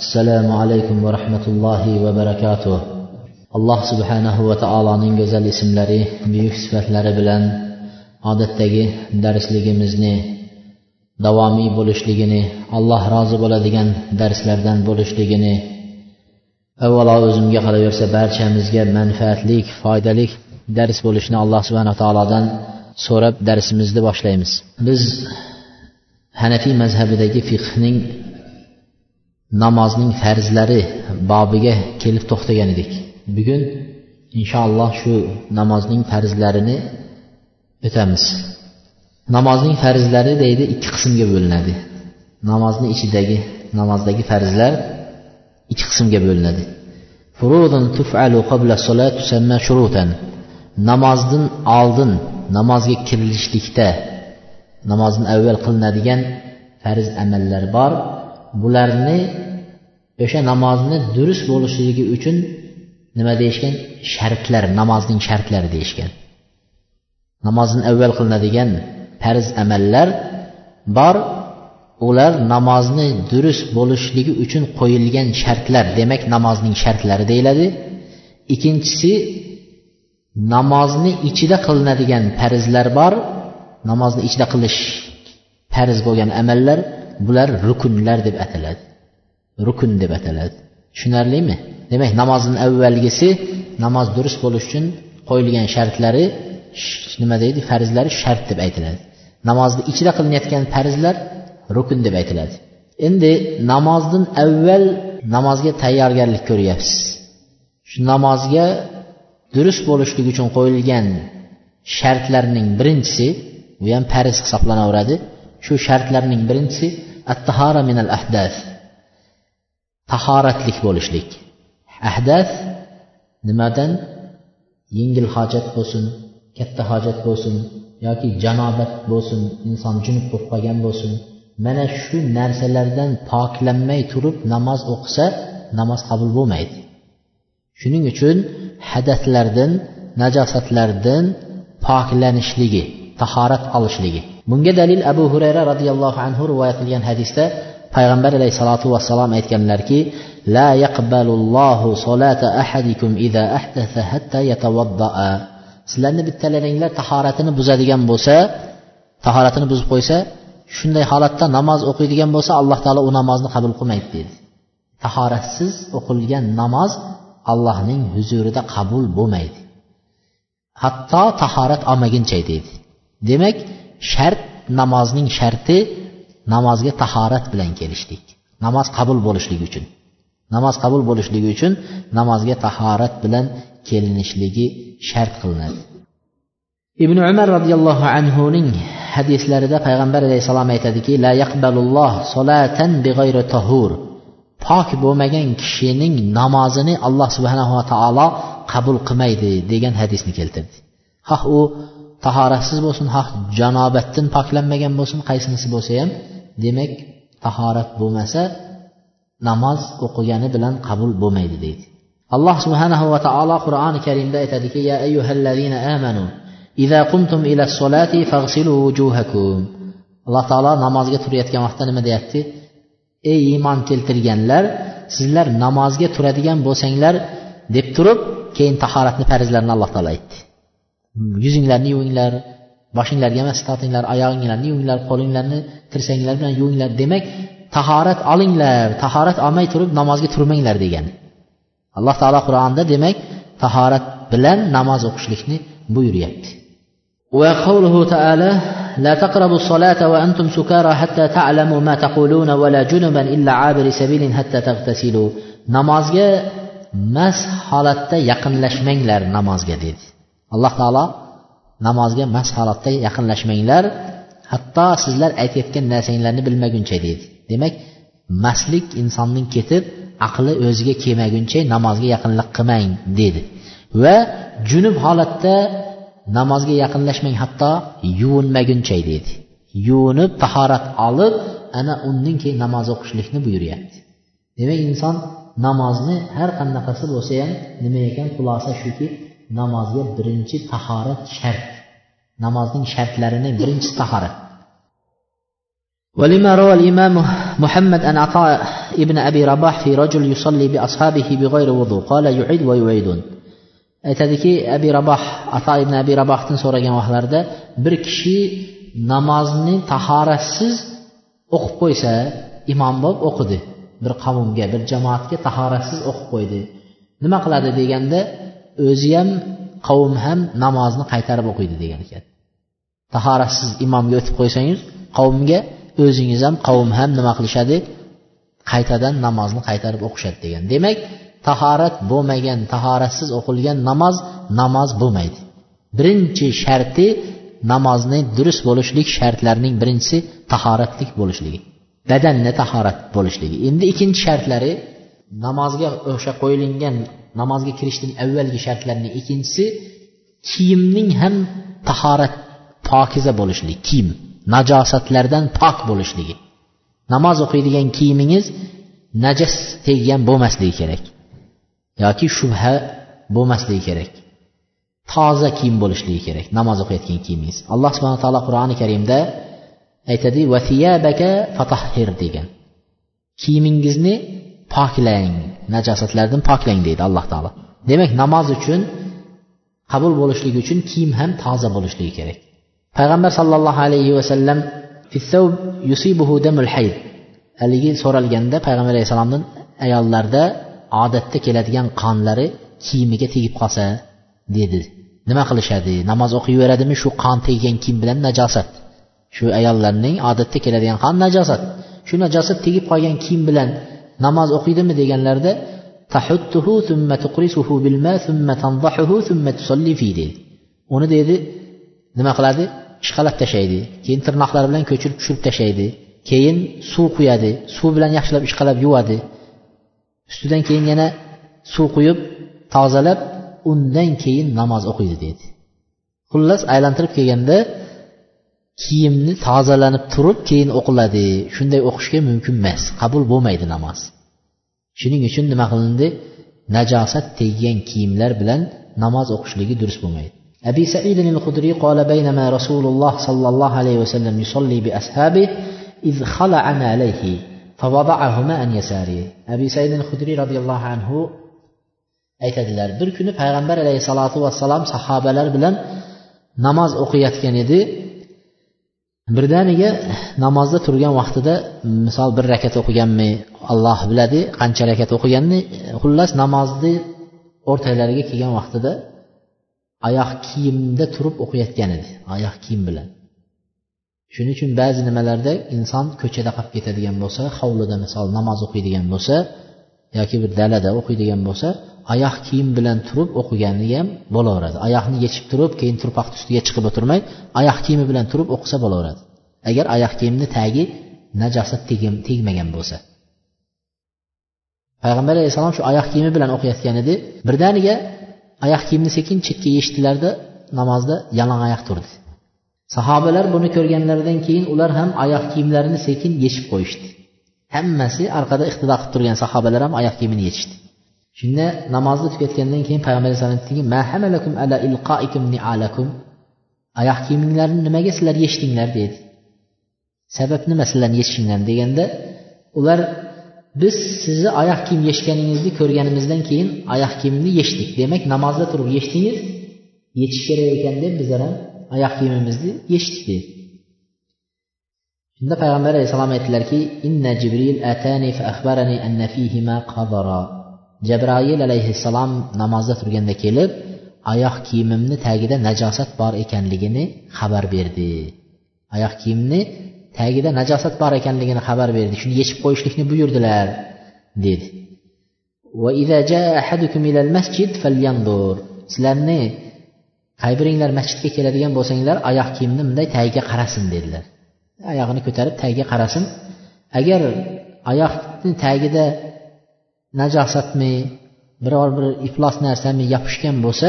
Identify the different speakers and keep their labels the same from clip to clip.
Speaker 1: assalomu alaykum va rahmatullohi va barakatuh. Alloh subhanahu va taoloning go'zal ismlari buyuk sifatlari bilan odatdagi darsligimizni davomiy bo'lishligini alloh rozi bo'ladigan darslardan bo'lishligini avvalo o'zimga qolaversa barchamizga manfaatli foydali dars bo'lishini alloh subhanaa taolodan so'rab darsimizni boshlaymiz. Biz hanafiy mazhabidagi fiqhning namozning farzlari bobiga kelib to'xtagan edik. Bugun inshaalloh shu namozning farzlarini o'tamiz namozning farzlari deydi ikki qismga bo'linadi. Namozni ichidagi namozdagi farzlar ikki qismga bo'linadi. Namozdan oldin namozga kirilishlikda namozdan avval qilinadigan farz amallar bor. Bularni o'sha namozni durust bo'lishligi uchun nima deyishgan? Shartlar namozning shartlari deyishgan. Namozdan avval qilinadigan farz amallar bor. Ular namozni durust bo'lishligi uchun qo'yilgan shartlar demak namozning shartlari deyiladi. Ikkinchisi namozni ichida qilinadigan farzlar bor. Namozni ichida qilish farz bo'lgan amallar. Bular rukunlar deb ataladi. Rukun deb ataladi. Tushunarlimi? Demak namozning avvalgisi namoz durust bo'lishi uchun qo'yilgan shartlari nima deydi? Farzlari shart deb aytiladi. Namozni ichida qilinayotgan farzlar rukun deb aytiladi. Endi namozdan avval namozga tayyorgarlik ko'ryapsiz. Shu namozga durust bo'lishligi uchun qo'yilgan shartlarning birinchisi bu ham farz hisoblanaveradi shu shartlarning birinchisi attahara minal ahdas. Tahoratlik bo'lishlik. Ahdas nimadan? Yengil hojat bo'lsin katta hojat bo'lsin yoki janobat bo'lsin inson junub bo'lib qolgan bo'lsin. Mana shu narsalardan poklanmay turib namoz o'qisa namoz qabul bo'lmaydi. Shuning uchun hadatlardan najosatlardan poklanishligi tahorat olishligi bunga dalil abu hurayra roziyallohu anhu rivoyat qilgan hadisda payg'ambar alayhissalotu vassalom aytganlarki la yaqbalullohu solata ahadikum idza ahdatha hatta yatawaddaa. Sizlarni bittalaringlar tahoratini buzadigan bo'lsa tahoratini buzib qo'ysa shunday holatda namoz o'qiydigan bo'lsa alloh taolo u namozni qabul qilmaydi dedi tahoratsiz o'qilgan namoz allohning huzurida qabul bo'lmaydi. Hatto tahorat olmaguncha deydi. Demak shart namozning sharti namozga tahorat bilan kelishlik. Namoz qabul bo'lishligi uchun. Namoz qabul bo'lishligi uchun namozga tahorat bilan kelinishligi shart qilinadi. Ibn umar roziyallohu anhuning hadislarida payg'ambar alayhissalom aytadiki la yaqbalulloh solatan big'ayri tahur. Pok bo'lmagan kishining namozini alloh subhanava taolo qabul qilmaydi degan hadisni keltirdi. Xoh u tahoratsiz bo'lsin ha janobatdan poklanmagan bo'lsin qaysinisi bo'lsa ham demak tahorat bo'lmasa namoz o'qigani bilan qabul bo'lmaydi deydi. Alloh subhanahu va taolo qur'oni karimda aytadiki ya ayyuhallazina amanu idza qumtum ila solati faghsilu wujuhakum. Alloh taolo namozga turayotgan vaqtda nima deyapti? Ey iymon keltirganlar sizlar namozga turadigan bo'lsanglar deb turib keyin tahoratni farzlarini alloh taolo aytdi. yuzinglarni yuvinglar boshinglarga emas tortinglar oyog'inglarni yuvinglar qo'linglarni tirsanglar bilan yuvinglar demak tahorat olinglar tahorat olmay turib namozga turmanglar degani alloh taolo qur'onda demak tahorat bilan namoz o'qishlikni buyuryapti وقوله تعالى لا تقربوا الصلاة وأنتم سكارى حتى تعلموا ما تقولون ولا جنبا إلا عابر سبيل حتى تغتسلوا namozga mast holatda yaqinlashmanglar namozga dedi Alloh taolo namozga mast holatda yaqinlashmanglar. Hatto sizlar aytayotgan narsanglarni bilmaguncha deydi. Demak mastlik insonning ketib aqli o'ziga kelmaguncha namozga yaqinlik qilmang dedi va junub holatda namozga yaqinlashmang hatto yuvinmaguncha dedi yuvinib tahorat olib ana undan keyin namoz o'qishlikni buyuryapti. Demak inson namozni har qanaqasi bo'lsa ham nima ekan xulosa shuki namozga birinchi tahorat shart namozning shartlarini birinchisi tahorat ولما روى الإمام محمد أن عطاء ابن أبي رباح في رجل يصلي بأصحابه بغير وضوء قال يعيد ويعيدون aytadiki abi raboh ato ibn abi rabohdan so'ragan vaqtlarida bir kishi namozni tahoratsiz o'qib qo'ysa imom bo'lib o'qidi bir qavmga bir jamoatga tahoratsiz o'qib qo'ydi nima qiladi deganda o'zi ham qavm ham namozni qaytarib o'qiydi degan ekan. Tahoratsiz imomga o'tib qo'ysangiz qavmga o'zingiz ham qavm ham nima qilishadi? Qaytadan namozni qaytarib o'qishadi degan. Demak tahorat bo'lmagan tahoratsiz o'qilgan namoz namoz bo'lmaydi. Birinchi sharti namozni durust bo'lishlik shartlarining birinchisi tahoratlik bo'lishligi badanni tahorat bo'lishligi. Endi ikkinchi shartlari namozga o'sha qo'yilgan namozga kirishning avvalgi shartlarining ikkinchisi kiyimning ham tahorat pokiza bo'lishligi kiyim najosatlardan pok bo'lishligi. Namoz o'qiydigan kiyimingiz najas teggan bo'lmasligi kerak yoki shubha bo'lmasligi kerak toza kiyim bo'lishligi kerak namoz o'qiyotgan kiyimingiz. Alloh subhana taolo qur'oni karimda aytadi fatahhir degan. Kiyimingizni poklang najosatlardan poklang deydi alloh taolo. Demak namoz uchun qabul bo'lishligi uchun kiyim ham toza bo'lishligi kerak. Payg'ambar sollallohu alayhi vasallam haligi so'ralganda payg'ambar alayhissalomdan ayollarda odatda keladigan qonlari kiyimiga tegib qolsa dedi. Nima qilishadi? Namoz o'qiyveradimi shu qon teggan kiyim bilan najosat. Shu ayollarning odatda keladigan qon najosat. Shu najosat tegib qolgan kiyim bilan namoz o'qiydimi deganlarida uni deydi nima qiladi? Ishqalab tashlaydi keyin tirnoqlari bilan ko'chirib tushirib tashlaydi keyin suv quyadi suv bilan yaxshilab ishqalab yuvadi. Ustidan keyin yana suv quyib tozalab undan keyin namoz o'qiydi deydi. Xullas aylantirib kelganda kiyimni tozalanib turib keyin o'qiladi shunday o'qishga mumkin emas qabul bo'lmaydi namoz shuning uchun nima qilindi najosat teggan kiyimlar bilan namoz o'qishligi durust bo'lmaydi أبي سعيد الخدري قال بينما رسول الله صلى الله عليه وسلم يصلي بأصحابه إذ خلعن عليه فوضعهما عن يساره أبي سعيد الخدري رضي الله عنه aytadilar bir kuni payg'ambar alayhissalotu vassalom sahobalar bilan namoz o'qiyotgan edi Birdaniga namozda turgan vaqtida misol bir rakat o'qiganmi alloh biladi qancha rakat o'qiganini xullas namozni o'rtalariga kelgan vaqtida oyoq kiyimda turib o'qiyotgan edi oyoq kiyim bilan. Shuning uchun ba'zi nimalarda inson ko'chada qolib ketadigan bo'lsa hovlida misol namoz o'qiydigan bo'lsa yoki bir dalada o'qiydigan bo'lsa oyoq kiyim bilan turib o'qigani ham bo'laveradi. Oyoqni yechib turib keyin turpoqni ustiga chiqib o'tirmay oyoq kiyimi bilan turib o'qisa bo'laveradi. Agar oyoq kiyimni tagi najosat tegmagan bo'lsa. Payg'ambar alayhissalom shu oyoq kiyimi bilan o'qiyotgan edi. Birdaniga oyoq kiyimni sekin chetga yechdilarda namozda yalang oyoq turdi. Sahobalar buni ko'rganlaridan keyin ular ham oyoq kiyimlarini sekin yechib qo'yishdi. Hammasi orqada iqtido qilib turgan sahobalar ham oyoq kiyimini yechishdi. Shunda namozni tugatgandan keyin payg'ambar alayhisalom aytdiki oyoq kiyiminglarni nimaga sizlar yechdinglar? dedi. Sabab nima yechishingdan deganda ular biz sizni oyoq kiyim yechganingizni ko'rganimizdan keyin oyoq kiyimni yechdik. Demak namozda turib yechdingiz yechish kerak ekan deb bizlar ham oyoq kiyimimizni yechdik. dedi. Shunda payg'ambar alayhissalom aytdilarki inna jibril atani fa akhbarani anna fihima qadara. Jabroil alayhissalom namozda turganda kelib oyoq kiyimimni tagida najosat bor ekanligini xabar berdi. Oyoq kiyimni tagida najosat bor ekanligini xabar berdi. Shuni yechib qo'yishlikni buyurdilar dedi. Sizlarni qay biringlar masjidga keladigan bo'lsanglar oyoq kiyimni bunday tagiga qarasin dedilar. Oyog'ini ko'tarib tagiga qarasin. Agar oyoqni tagida najosatmi biror bir iflos narsami yopishgan bo'lsa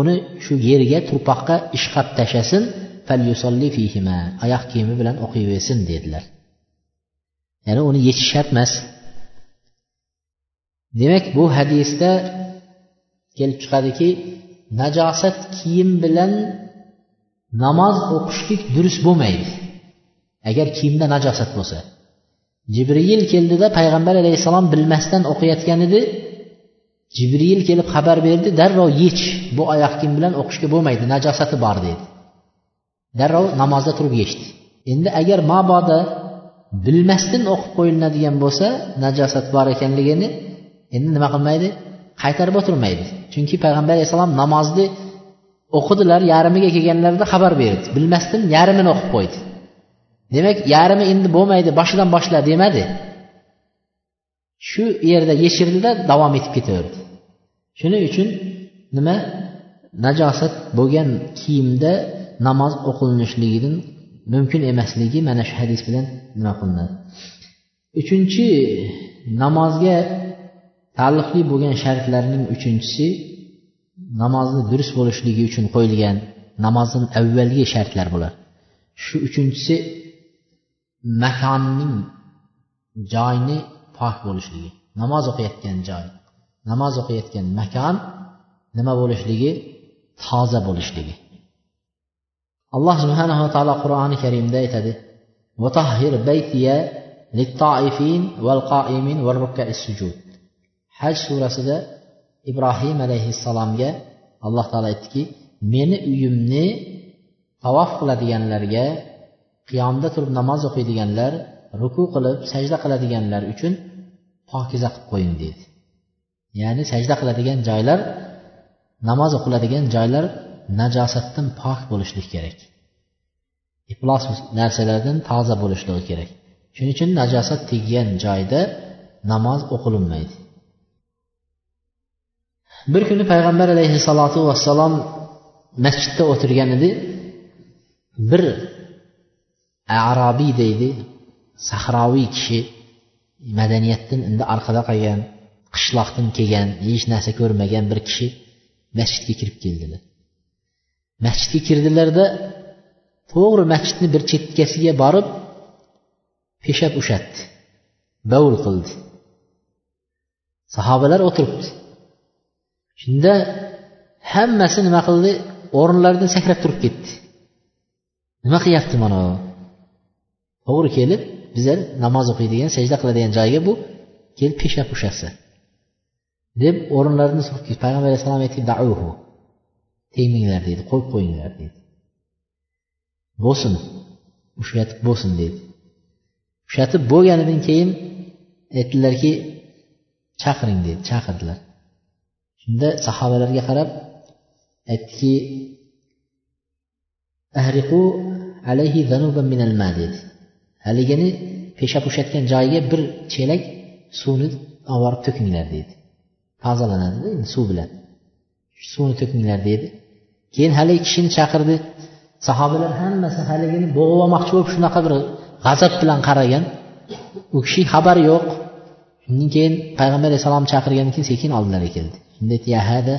Speaker 1: uni shu yerga turpoqqa ishqab tashlasin. Oyoq kiyimi bilan o'qiyversin dedilar. Ya'ni uni yechish shart emas demak bu hadisda kelib chiqadiki najosat kiyim bilan namoz o'qishlik durust bo'lmaydi. Agar kiyimda najosat bo'lsa. Jibriyil keldida payg'ambar alayhissalom bilmasdan o'qiyotgan edi. Jibriyil kelib xabar berdi darrov yech bu oyoq kiyim bilan o'qishga bo'lmaydi najosati bor dedi. Darrov namozda turib yechdi. Endi agar mabodo bilmasdan o'qib qo'yiladigan bo'lsa najosat bor ekanligini endi nima qilmaydi? Qaytarib o'tirmaydi. Chunki payg'ambar alayhissalom namozni o'qidilar yarmiga kelganlarida xabar berdi. Bilmasdan yarmini o'qib qo'ydi. Demak yarmi endi bo'lmaydi boshidan boshla demadi. Shu yerda yechirdida davom etib ketaverdi. Shuning uchun nima? Najosat bo'lgan kiyimda namoz o'qilinishligidan mumkin emasligi mana shu hadis bilan nima qilinadi? Uchinchi namozga taalluqli bo'lgan shartlarning uchinchisi namozni durust bo'lishligi uchun qo'yilgan namozdan avvalgi shartlar bular shu uchinchisi makonning joyni pok bo'lishligi namoz o'qiyotgan joy. Namoz o'qiyotgan makon nima bo'lishligi? Toza bo'lishligi. Alloh subhanava taolo qur'oni karimda aytadi. Haj surasida ibrohim alayhissalomga alloh taolo aytdiki meni uyimni tavof qiladiganlarga qiyomda turib namoz o'qiydiganlar ruku qilib sajda qiladiganlar uchun pokiza qilib qo'ying deydi ya'ni sajda qiladigan joylar namoz o'qiladigan joylar najosatdan pok bo'lishlik kerak. Iflos narsalardan toza bo'lishligi kerak. Shuning uchun najosat teggan joyda namoz o'qilinmaydi. Bir kuni payg'ambar alayhissalotu vassalom masjidda o'tirgan edi bir arobiy deydi sahroviy kishi madaniyatdan endi orqada qolgan qishloqdan kelgan hech narsa ko'rmagan bir kishi masjidga kirib keldilar. Masjidga kirdilarda to'g'ri masjidni bir chekkasiga borib peshab ushatdi bovul qildi. Sahobalar o'tiribdi. Shunda hammasi nima qildi? O'rinlaridan sakrab turib ketdi. Nima qilyapti mana to'g'ri kelib bizlar namoz o'qiydigan sajda qiladigan joyga bu kelib peshab ushatsa deb o'rinlarini payg'ambar alayhissalom aytdi tegmanglar deydi qo'yib qo'yinglar deydi bo'lsin ushlatib bo'lsin deydi ushlatib bo'lganidan keyin aytdilarki chaqiring dedi chaqirdilar. Shunda sahobalarga qarab aytdiki ahriqu alayhi zanuban minal ma dedi. Haligini peshab ushlatgan joyiga bir chelak suvni olib borib to'kinglar deydi tozalanadida endi suv bilan. Suvni to'kinglar deydi keyin haligi kishini chaqirdi. Sahobalar hammasi haligini bo'g'ib olmoqchi bo'lib shunaqa bir g'azab bilan qaragan. U kishi xabari yo'q. Shundan keyin payg'ambar alayhissalom chaqirgandan keyin sekin oldilariga keldi. Shunda aytdi ya hada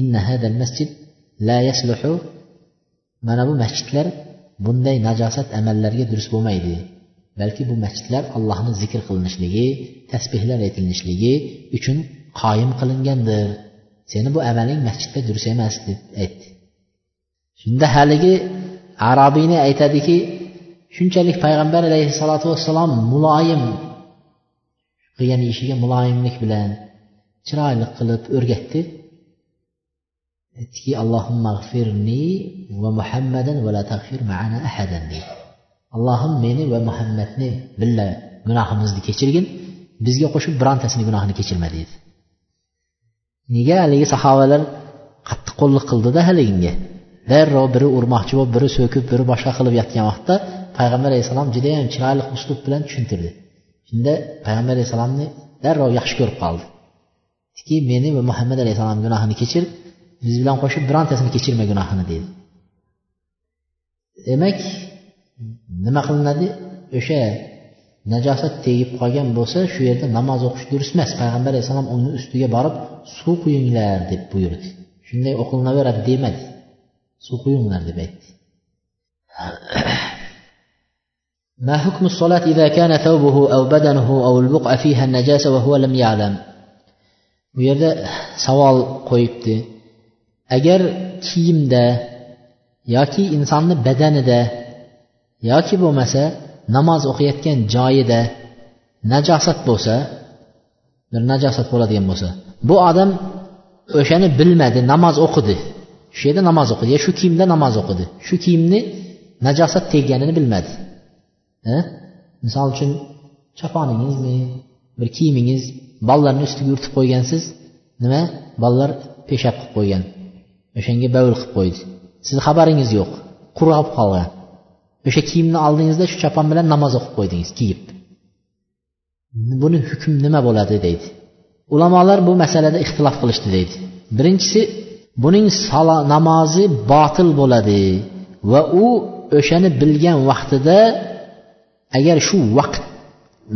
Speaker 1: inna hadal masjid la yasluhu. Mana bu masjidlar bunday najosat amallarga durust bo'lmaydi balki bu masjidlar allohni zikr qilinishligi tasbehlar aytilishligi uchun qoyim qilingandir. Seni bu amaling masjidda durust emas deb aytdi. Shunda haligi arabiyni aytadiki shunchalik payg'ambar alayhissalotu vassalom muloyim qilgan ishiga muloyimlik bilan chiroyli qilib o'rgatdi. Aytdiki allohimmag'firni va muhammadan va la tag'fir ma'ana ahadan deydi allohim meni va muhammadni billa gunohimizni kechirgin bizga qo'shib birontasini gunohini kechirma deydi nega haligi sahobalar qattiq qo'lliq qildida haliginga darrov biri urmoqchi bo'lib biri so'kib biri boshqa qilib yotgan vaqtda payg'ambar alayhissalom judayam chiroyli uslub bilan tushuntirdi. Shunda payg'ambar alayhissalomni darrov yaxshi ko'rib qoldi. Ki meni va muhammad alayhissalom gunohini kechir biz bilan qo'shib birontasini kechirma gunohini deydi demak nima qilinadi? O'sha najosat tegib qolgan bo'lsa shu yerda namoz o'qish durust emas. Payg'ambar alayhissalom uni ustiga borib suv quyinglar deb buyurdi. Shunday o'qilinaveradi demadi. suv quyinglar deb aytdi ما حكم الصلاة إذا كان ثوبه أو بدنه أو البقع فيها النجاسة وهو لم يعلم bu yerda savol qo'yibdi agar kiyimda yoki insonni badanida yoki bo'lmasa namoz o'qiyotgan joyida najosat bo'lsa bir najosat bo'ladigan bo'lsa bu odam o'shani bilmadi namoz o'qidi Shu yerda namoz o'qidi. Yo shu kiyimda namoz o'qidi. Shu kiyimni najosat tegganini bilmadi. Misol uchun choponingizmi bir kiyimingiz bolalarni ustiga yuritib qo'ygansiz nima? Bolalar peshab qilib qo'ygan. O'shanga bavul qilib qo'ydi. Sizni xabaringiz yo'q. Qurg'ab qolgan. O'sha kiyimni oldingizda shu chopon bilan namoz o'qib qo'ydingiz kiyib. Buni hukm nima bo'ladi deydi. Ulamolar bu masalada ixtilof qilishdi deydi. Birinchisi buning namozi botil bo'ladi. Va u o'shani bilgan vaqtida agar shu vaqt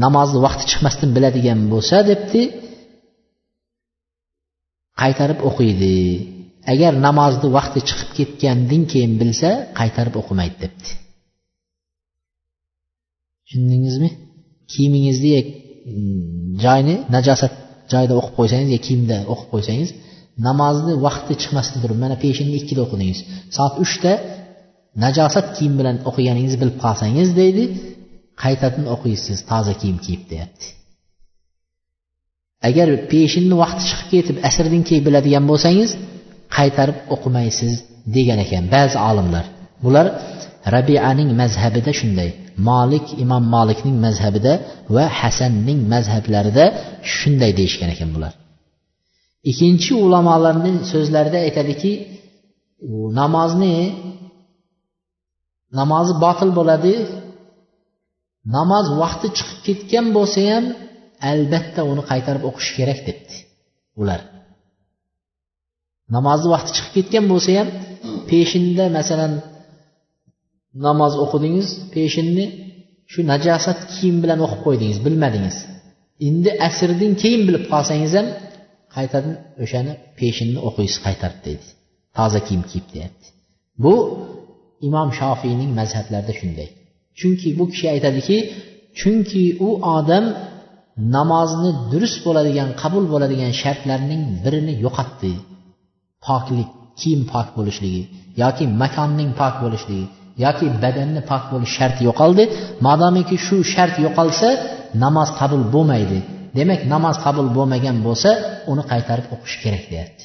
Speaker 1: namozni vaqti chiqmasdan biladigan bo'lsa debdi qaytarib o'qiydi. Agar namozni vaqti chiqib ketgandan keyin bilsa qaytarib o'qimaydi debdi. Tushundingizmi? Kiyimingizni mm, joyni najosat joyida o'qib qo'ysangiz yo kiyimda o'qib qo'ysangiz namozni vaqti chiqmasdan turib mana peshinni ikkida o'qidingiz soat uchda najosat kiyim bilan o'qiganingizni bilib qolsangiz deydi qaytadan o'qiysiz toza kiyim kiyib deyapti. Agar peshinni vaqti chiqib ketib asrdan keyin biladigan bo'lsangiz qaytarib o'qimaysiz degan ekan ba'zi olimlar. Bular rabianing mazhabida shunday molik imom molikning mazhabida va hasanning mazhablarida shunday deyishgan ekan bular. Ikkinchi ulamolarning so'zlarida aytadiki namozni namozi botil bo'ladi namoz vaqti chiqib ketgan bo'lsa ham albatta uni qaytarib o'qish kerak debdi ular. Namozni vaqti chiqib ketgan bo'lsa ham peshinda masalan namoz o'qidingiz peshinni shu najosat kiyim bilan o'qib qo'ydingiz bilmadingiz. Endi asrdan keyin bilib qolsangiz ham qaytardi o'shani peshinni o'qiysiz qaytarib deydi toza kiyim kiyib deyapti. Bu imom shofiyning mazhablarida shunday. Chunki bu kishi aytadiki chunki u odam namozni durust bo'ladigan qabul bo'ladigan shartlarning birini yo'qotdi. Poklik kiyim pok bo'lishligi yoki makonning pok bo'lishligi yoki badanni pok bo'lish sharti yo'qoldi. Madomiki shu shart yo'qolsa namoz qabul bo'lmaydi. Demak namoz qabul bo'lmagan bo'lsa uni qaytarib o'qish kerak deyapti.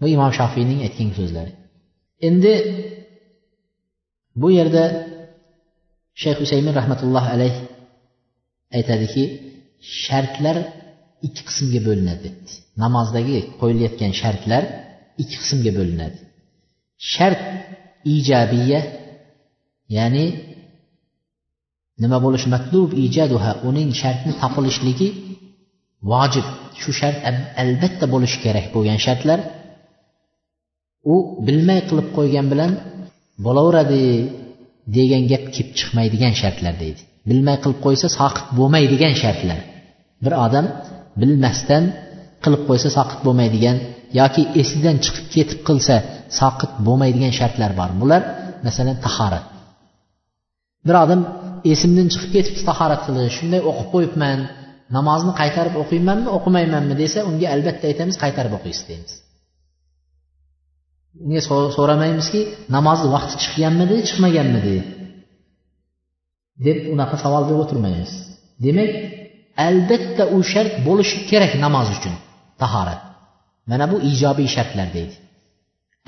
Speaker 1: Bu imom shofiyning aytgan so'zlari. Endi bu yerda shayx husaymin rahmatullohi alayh aytadiki shartlar ikki qismga bo'linadi dedi namozdagi qo'yilayotgan shartlar ikki qismga bo'linadi shart ijobiya ya'ni nima bo'lishi matlub ijaduha uning shartni topilishligi vojib shu shart albatta bo'lishi kerak bo'lgan shartlar. U bilmay qilib qo'ygan bilan bo'laveradi degan gap kelib chiqmaydigan shartlar deydi. Bilmay qilib qo'ysa soqit bo'lmaydigan shartlar. Bir odam bilmasdan qilib qo'ysa soqit bo'lmaydigan yoki esidan chiqib ketib qilsa soqit bo'lmaydigan shartlar bor. Bular masalan tahorat. Bir odam esimdan chiqib ketib tahorat qilish shunday o'qib qo'yibman namozni qaytarib o'qiymanmi o'qimaymanmi desa unga albatta aytamiz qaytarib o'qiysiz deymiz. Unga so'ramaymizki namozni vaqti chiqqanmidi chiqmaganmidi? Deb unaqa savol berib o'tirmaymiz. Demak albatta u shart bo'lishi kerak namoz uchun tahorat. Mana bu ijobiy shartlar deydi.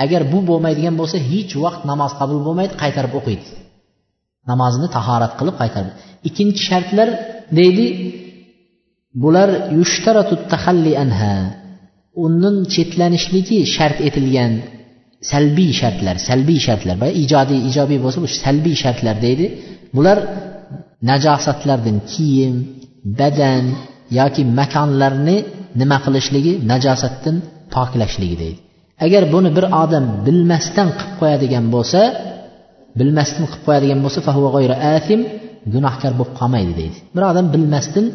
Speaker 1: Agar bu bo'lmaydigan bo'lsa hech vaqt namoz qabul bo'lmaydi qaytarib o'qiydi. Namozni tahorat qilib qaytarib ikkinchi shartlar deydi bular yushtaratu tahalli anha. Undan chetlanishligi shart etilgan salbiy shartlar salbiy shartlar. Ijodiy ijobiy bo'lsa bu salbiy shartlar deydi. Bular najosatlardan kiyim badan yoki makonlarni nima qilishligi najosatdan poklashligi deydi. Agar buni bir odam bilmasdan qilib qo'yadigan bo'lsa bilmasdan qilib qo'yadigan bo'lsa gunohkor bo'lib qolmaydi deydi. Bir odam bilmasdan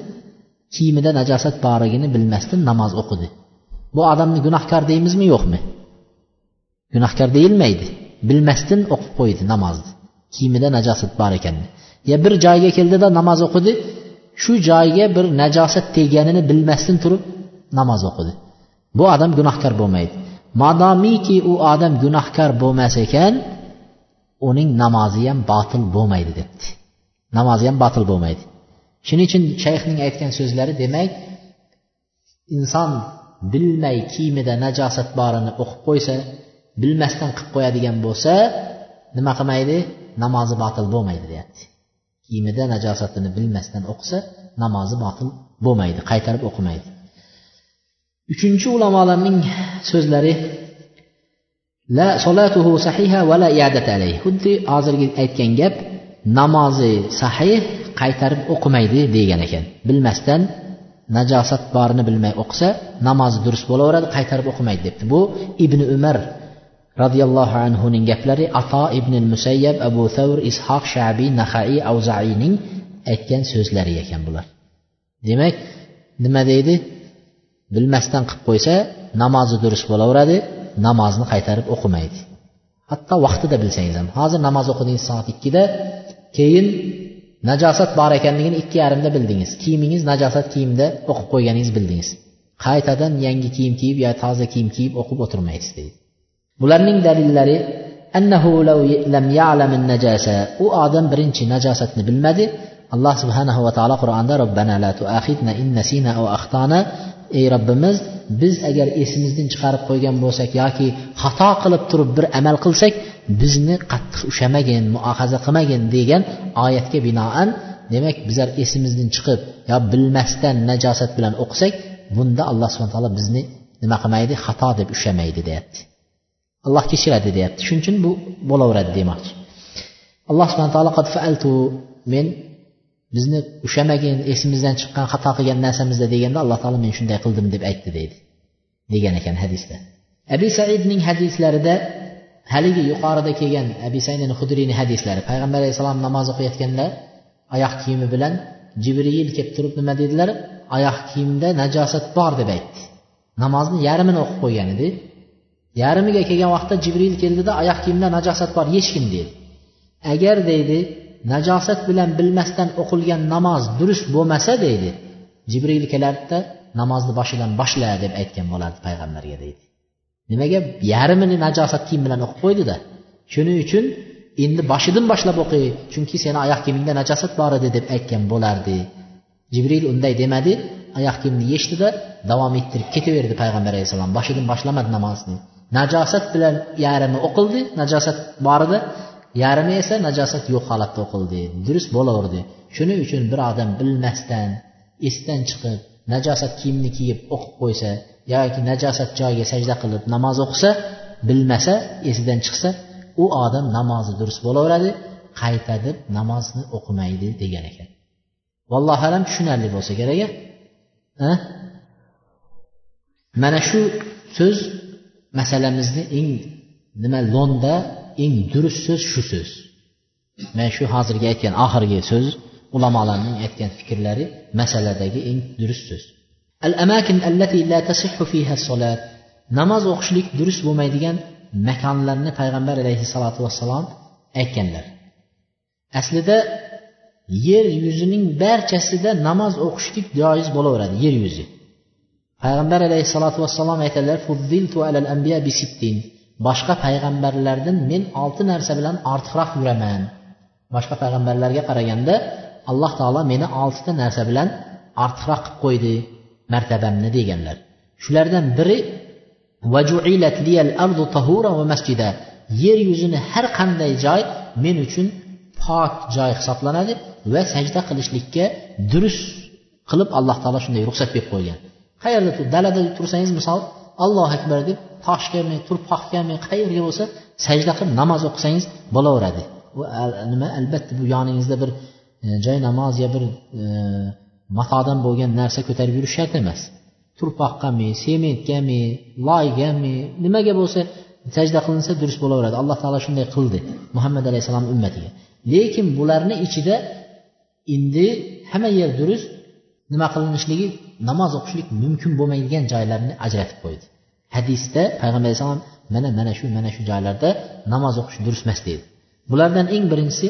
Speaker 1: kiyimida najosat borligini bilmasdan namoz o'qidi. Bu odamni gunohkor deymizmi yo'qmi? Gunohkor deyilmaydi. Bilmasdan o'qib qo'ydi namozni. Kiyimida najosat bor ekanini. Ya bir joyga keldida namoz o'qidi shu joyga bir najosat tegganini bilmasdan turib namoz o'qidi. Bu odam gunohkor bo'lmaydi. Madomiki u odam gunohkor bo'lmas ekan uning namozi ham botil bo'lmaydi debdi. Namozi ham botil bo'lmaydi. Shuning uchun shayxning aytgan so'zlari demak inson bilmay kiyimida najosat borini o'qib qo'ysa bilmasdan qilib qo'yadigan bo'lsa nima qilmaydi? Namozi botil bo'lmaydi deyapti. Kiyimida najosatini bilmasdan o'qisa namozi botil bo'lmaydi qaytarib o'qimaydi. Uchinchi ulamolarning so'zlari la solatuhu sahiha va la iadat alayhi. Xuddi hozirgi aytgan gap namozi sahih qaytarib o'qimaydi degan ekan. Bilmasdan najosat borini bilmay o'qisa namozi durust bo'laveradi qaytarib o'qimaydi debdi. Bu ibn umar roziyallohu anhuning gaplari ato ibn musayyab abu savr ishoq shabiy nahaiy avzaiyning aytgan so'zlari ekan bular. Demak nima deydi? Bilmasdan qilib qo'ysa namozi durust bo'laveradi namozni qaytarib o'qimaydi. Hatto vaqtida bilsangiz ham hozir namoz o'qidingiz soat ikkida keyin najosat bor ekanligini ikki yarimda bildingiz. Kiyimingiz najosat kiyimda o'qib qo'yganingizni bildingiz. Qaytadan yangi kiyim kiyib yo toza kiyim kiyib o'qib o'tirmaysiz deydi. Bularning dalillari annahu lam ya'lam najasa u odam birinchi najosatni bilmadi. Alloh subhanahu va taolo qur'onda robbana la tuaxidna in nasina aw axtana ey robbimiz biz agar esimizdan chiqarib qo'ygan bo'lsak yoki xato qilib turib bir amal qilsak bizni qattiq ushlamagin muohaza qilmagin degan oyatga binoan demak bizlar esimizdan chiqib yo bilmasdan najosat bilan o'qisak bunda alloh subhana taolo bizni nima qilmaydi? Xato deb ushlamaydi deyapti. Alloh kechiradi deyapti. Shuning uchun bu bo'laveradi demoqchi. Alloh subhana taolo qad faaltu men bizni ushlamagin esimizdan chiqqan xato qilgan narsamizda deganda alloh taolo men shunday qildim deb aytdi deydi. Degan ekan hadisda. Abi saidning hadislarida haligi yuqorida kelgan abi saidin hudriyni hadislari. Payg'ambar alayhissalom namoz o'qiyotganda oyoq kiyimi bilan jibril kelib turib nima dedilar? Oyoq kiyimda najosat bor deb aytdi. Namozni yarmini o'qib qo'ygan edi. Yarmiga kelgan vaqtda jibril keldida oyoq kiyimda najosat bor yechgin dedi agar deydi najosat bilan bilmasdan o'qilgan namoz durust bo'lmasa deydi jibril kelardida namozni boshidan boshla deb aytgan bo'lardi payg'ambarga deydi. Nimaga? Yarmini najosat kiyim bilan o'qib qo'ydida. Shuning uchun endi boshidan boshlab o'qiy chunki seni oyoq kiyimingda najosat bor edi deb aytgan bo'lardi. Jibril unday demadi oyoq kiyimni yechdida davom ettirib ketaverdi payg'ambar alayhissalom boshidan boshlamadi namozni najosat bilan yarimi o'qildi najosat bor edi yarmi esa najosat yo'q holatda o'qildi durust bo'laverdi. Shuning uchun bir odam bilmasdan esdan chiqib najosat kiyimni kiyib o'qib qo'ysa yoki najosat joyiga sajda qilib namoz o'qisa bilmasa esidan chiqsa u odam namozi durust bo'laveradi qayta deb namozni o'qimaydi degan ekan. Vallohu alam tushunarli bo'lsa kerak a mana shu so'z masalamizni eng nima lo'nda eng durust so'z shu so'z. Mana shu hozirgi aytgan oxirgi so'z ulamolarning aytgan fikrlari masaladagi eng durust so'z. Al amakin allati la tasihhu fiha solat namoz o'qishlik durust bo'lmaydigan makonlarni payg'ambar alayhissalotu vassalom aytganlar. Aslida yer yuzining barchasida namoz o'qishlik joiz bo'laveradi yer yuzi. Payg'ambar alayhissalotu vassalom aytadilar alal anbiya bisittin boshqa payg'ambarlardan men olti narsa bilan ortiqroq yuraman. Boshqa payg'ambarlarga qaraganda alloh taolo meni oltita narsa bilan ortiqroq qilib qo'ydi. Martabamni deganlar. Shulardan biri yer yuzini har qanday joy men uchun pok joy hisoblanadi va sajda qilishlikka durust qilib alloh taolo shunday ruxsat berib qo'ygan. Qayerda dalada tursangiz misol allohu akbar deb toshgami turpoqgami qayerga bo'lsa sajda qilib namoz o'qisangiz bo'laveradi. Nima albatta bu yoningizda bir e, joy namoz yo bir e, e, matodan bo'lgan narsa ko'tarib yurish shart emas turpoqqami sementgami loygami nimaga bo'lsa sajda qilinsa durust bo'laveradi. Alloh taolo shunday qildi muhammad alayhissalom ummatiga. Lekin bularni ichida endi hamma yer durust nima qilinishligi namoz o'qishlik mumkin bo'lmaydigan joylarni ajratib qo'ydi. Hadisda payg'ambar alayhissalom mana mana shu mana shu joylarda namoz o'qish durust emas deydi. Bulardan eng birinchisi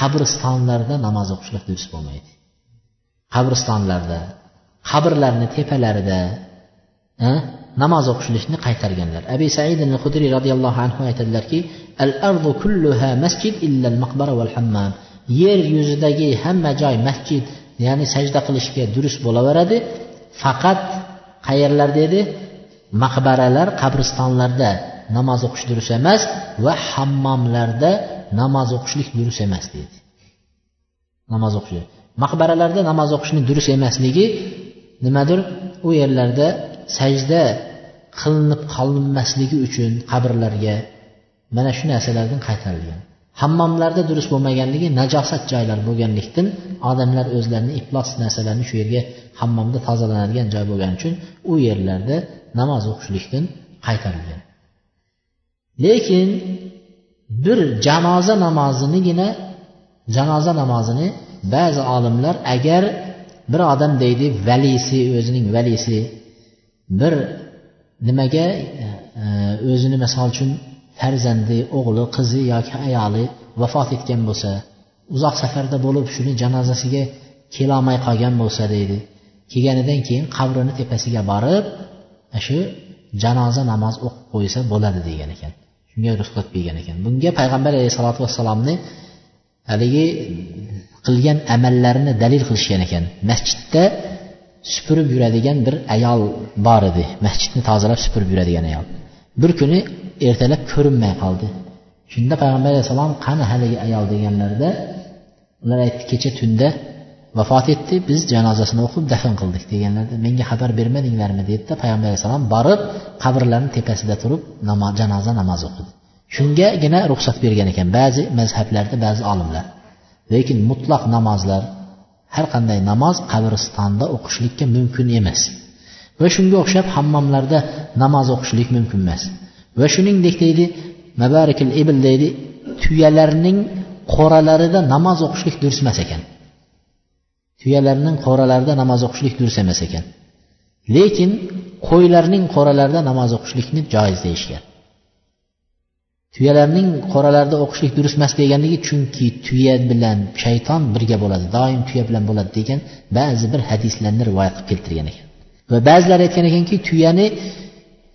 Speaker 1: qabristonlarda namoz o'qishlik durust bo'lmaydi. Qabristonlarda qabrlarni tepalarida namoz o'qishlikni qaytarganlar. Abi said al hudriy roziyallohu anhu aytadilarki al ardu kulluha masjid illa al maqbara val hammam yer yuzidagi hamma joy masjid ya'ni sajda qilishga durust bo'laveradi faqat qayerlarda edi maqbaralar qabristonlarda namoz o'qish durust emas va hammomlarda namoz o'qishlik durust emas deydi namoz o'qish maqbaralarda namoz o'qishni durust emasligi nimadir u yerlarda sajda qilinib qolinmasligi uchun qabrlarga mana shu narsalardan qaytarilgan. Hammomlarda durust bo'lmaganligi najosat joylar bo'lganlikdan odamlar o'zlarini iflos narsalarni shu yerga hammomda tozalanadigan joy bo'lgani uchun u yerlarda namoz o'qishlikdan qaytarilgan. Lekin bir janoza namozinigina janoza namozini ba'zi olimlar agar bir odam deydi valisi o'zining valisi bir nimaga e, o'zini misol uchun farzandi o'g'li qizi yoki ayoli vafot etgan bo'lsa uzoq safarda bo'lib shuni janozasiga kelolmay qolgan bo'lsa deydi. Kelganidan keyin qabrini tepasiga borib e, shu janoza namoz o'qib qo'ysa bo'ladi degan ekan. Shunga ruxsat bergan ekan. Bunga payg'ambar alayhissalotu vassalomni haligi qilgan amallarini dalil qilishgan ekan. Masjidda supurib yuradigan bir ayol bor edi. Masjidni tozalab supurib yuradigan ayol. Bir kuni ertalab ko'rinmay qoldi. Shunda payg'ambar alayhissalom qani haligi ayol? deganlarida ular aytdi kecha tunda vafot etdi biz janozasini o'qib dafn qildik. deganlarda menga xabar bermadinglarmi? dedida payg'ambar alayhissalom borib qabrlarni tepasida turib namoz janoza namoz o'qidi. Shungagina ruxsat bergan ekan. Ba'zi mazhablarda ba'zi olimlar lekin mutlaq namozlar har qanday namoz qabristonda o'qishlikka mumkin emas. Va shunga o'xshab hammomlarda namoz o'qishlik mumkin emas. Va shuningdek deydi mabarikil ibl deydi tuyalarning qo'ralarida namoz o'qishlik durust emas ekan. Tuyalarning qo'ralarida namoz o'qishlik durust emas ekan. Lekin qo'ylarning qo'ralarida namoz o'qishlikni joiz deyishgan. Tuyalarning qoralarida o'qishlik durust emas deganligi chunki tuya bilan shayton birga bo'ladi doim tuya bilan bo'ladi degan ba'zi bir hadislarni rivoyat qilib keltirgan ekan. Va ba'zilar aytgan ekanki tuyani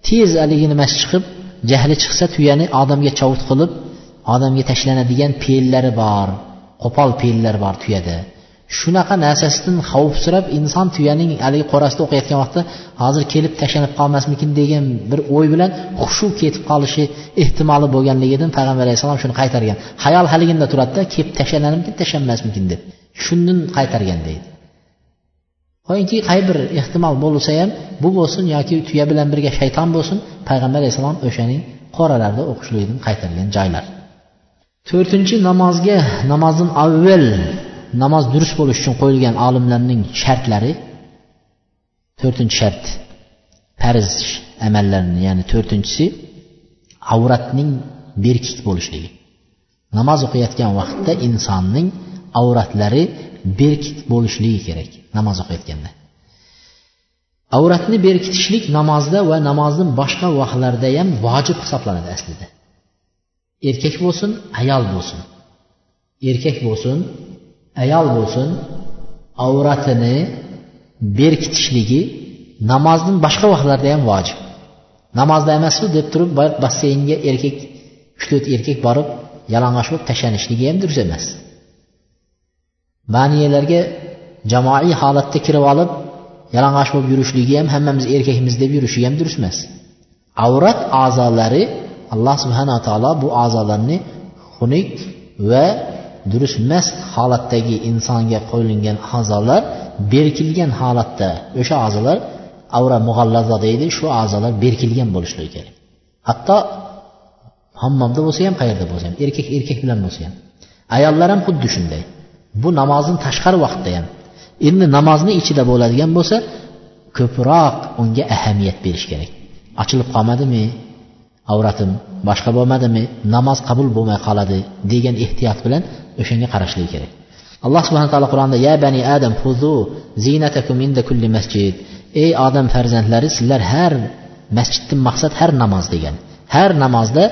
Speaker 1: tez haligi nimasi chiqib jahli chiqsa tuyani odamga chovut qilib odamga tashlanadigan pellari bor qo'pol pellar bor tuyada. Shunaqa narsasidan xavfsirab inson tuyaning haligi qo'rasida o'qiyotgan vaqtda hozir kelib tashlanib qolmasmikin? degan bir o'y bilan hushu ketib qolishi ehtimoli bo'lganligidan payg'ambar alayhissalom shuni qaytargan. Hayol haligida turadida kelib tashlanarmikin tashlanmasmikin? deb shundan qaytargan deydi. Qo'yingki qay bir ehtimol bo'lsa ham bu bo'lsin yoki tuya bilan birga shayton bo'lsin payg'ambar alayhissalom o'shaning qoralarida o'qishlikdan qaytargan joylar. To'rtinchi namozga namozdan avval namoz durust bo'lishi uchun qo'yilgan olimlarning shartlari to'rtinchi shart. Farz amallarni ya'ni to'rtinchisi avratning berkik bo'lishligi. Namoz o'qiyotgan vaqtda insonning avratlari berkit bo'lishligi kerak namoz o'qiyotganda. Avratni berkitishlik namozda va namozning boshqa vaqtlarida ham vojib hisoblanadi aslida. Erkak bo'lsin ayol bo'lsin. Erkak bo'lsin ayol bo'lsin avratini berkitishligi namozning boshqa vaqtlarida ham vojib. Namozda emasu deb turib basseynga erkak uch to'rt erkak borib yalang'och bo'lib tashlanishligi ham durust emas. Maniyalarga jamoaviy holatda kirib olib yalang'och bo'lib yurishligi ham hammamiz erkakmiz deb yurishi ham durust emas. Avrat a'zolari alloh subhanaa taolo bu a'zolarni xunuk va durust mast holatdagi insonga qo'yilgan a'zolar berkilgan holatda o'sha a'zolar avra mug'allazo deydi shu a'zolar berkilgan bo'lishligi kerak. Hatto hammomda bo'lsa ham qayerda bo'lsa ham erkak erkak bilan bo'lsa ham. Ayollar ham xuddi shunday. Bu namozni tashqari vaqtda ham endi namozni ichida bo'ladigan bo'lsa ko'proq unga ahamiyat berish kerak. Ochilib qolmadimi avratim? Boshqa bo'lmadimi? Namoz qabul bo'lmay qoladi degan ehtiyot bilan o'shanga qarashligi kerak. Alloh subhana taolo qur'onda ya bani adam huzu zinatakum inda kulli masjid. Ey odam farzandlari sizlar har masjiddan maqsad har namoz degan. Har namozda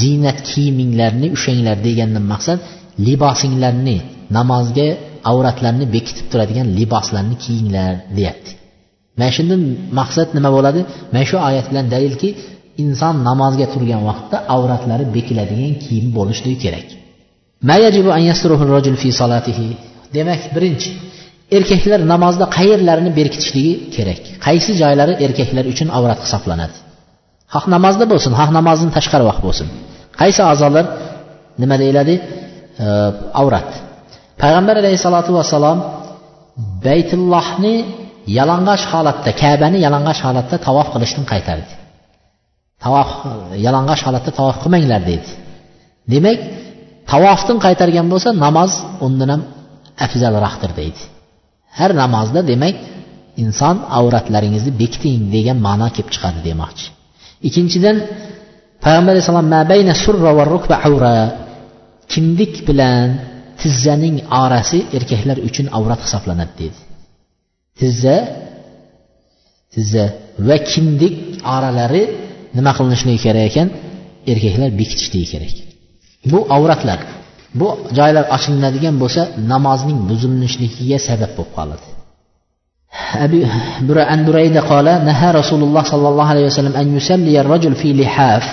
Speaker 1: ziynat kiyiminglarni ushanglar degandan maqsad libosinglarni namozga avratlarni bekitib turadigan liboslarni kiyinglar deyapti. Mana shundan maqsad nima bo'ladi? Mana shu oyat bilan dalilki inson namozga turgan vaqtda avratlari bekiladigan kiyim bo'lishligi kerak. Demak birinchi erkaklar namozda qayerlarini berkitishligi kerak. Qaysi joylari erkaklar uchun avrat hisoblanadi? Xoh namozda bo'lsin xoh namozdan tashqari vaqt bo'lsin. Qaysi a'zolar nima deyiladi? E, avrat. Payg'ambar alayhissalotu vassalom baytullohni yalang'och holatda kabani yalang'och holatda tavof qilishdan qaytardi. Tavof e, yalang'och holatda tavof qilmanglar deydi. Demak tavofdan qaytargan bo'lsa namoz undan ham afzalroqdir deydi. Har namozda demak inson avratlaringizni bekiting degan ma'no kelib chiqadi demoqchi. Ikkinchidan payg'ambar alayhissalom kindik bilan tizzaning orasi erkaklar uchun avrat hisoblanadi deydi. Tizza tizza va kindik oralari nima qilinishligi kerak ekan erkaklar bekitishligi kerak bu avratlar bu joylar ochilinadigan bo'lsa namozning buzilishligiga sabab bo'lib qoladi أبي عن بريدة قال نهى رسول الله صلى الله عليه وسلم أن يسلي الرجل في لحاف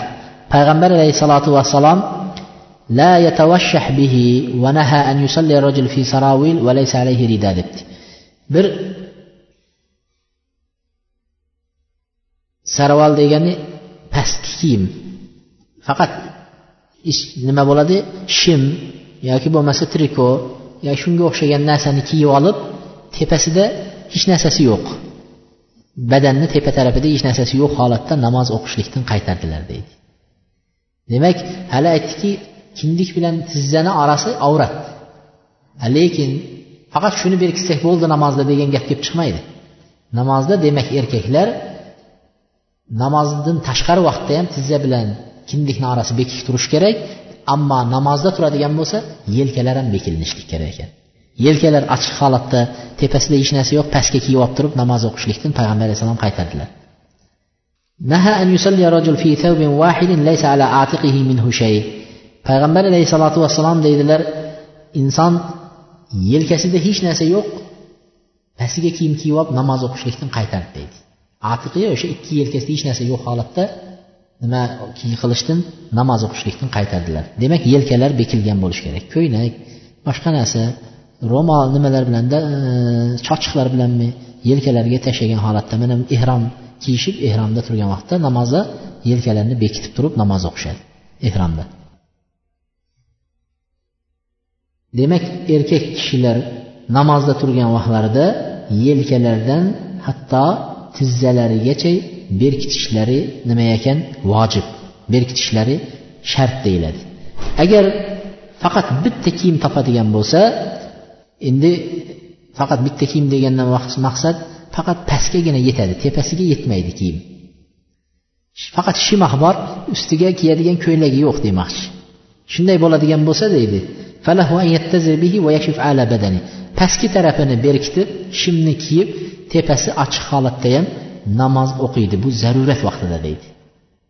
Speaker 1: payg'ambar alayhissalotu vassalom لا يتوشح به ونهى أن يصلي الرجل في سراويل وليس عليه رداء debdi bir sarval degani pastki kiyim faqat nima bo'ladi? Shim yoki bo'lmasa triko yoki shunga o'xshagan narsani kiyib olib tepasida hech narsasi yo'q. Badanni tepa tarafida hech narsasi yo'q holatda namoz o'qishlikdan qaytardilar deydi. Demak hali aytdiki kindik bilan tizzani orasi avrat. Lekin faqat shuni berkitsak bo'ldi namozda degan gap kelib chiqmaydi. Namozda demak erkaklar namozdan tashqari vaqtda ham tizza bilan kindikni orasi bekik turishi kerak ammo namozda turadigan bo'lsa yelkalar ham bekilinishlik kerak ekan. Yelkalar ochiq holatda tepasida hech narsa yo'q pastga kiyib olib turib namoz o'qishlikdan payg'ambar alayhissalom qaytardilar. Payg'ambar alayhissalotu vassalom deydilar inson yelkasida hech narsa yo'q pastiga kiyim kiyib olib namoz o'qishlikdan qaytardi deydi. Atiqiya o'sha ikki yelkasida hech narsa yo'q holatda nima qilishdan namoz o'qishlikdan qaytardilar. Demak yelkalar bekilgan bo'lishi kerak. Ko'ynak boshqa narsa ro'mol nimalar bilanda e, chochiqlar bilanmi yelkalariga tashlagan holatda mana ehrom kiyishib ehromda turgan vaqtda namozda yelkalarini bekitib turib namoz o'qishadi ehromda demak erkak kishilar namozda turgan vaqtlarida yelkalaridan hatto tizzalarigacha berkitishlari nima ekan? Vojib. Berkitishlari shart deyiladi. Agar faqat bitta kiyim topadigan bo'lsa endi faqat bitta kiyim degandan maqsad faqat pastgagina yetadi tepasiga yetmaydi kiyim. Faqat shimah bor ustiga kiyadigan ko'ylagi yo'q demoqchi. Shunday bo'ladigan bo'lsa deydi pastki tarafini berkitib shimni kiyib tepəsi açıq halətdəyəm, namaz oxuydu. Bu zərurət vaxtında deyildi.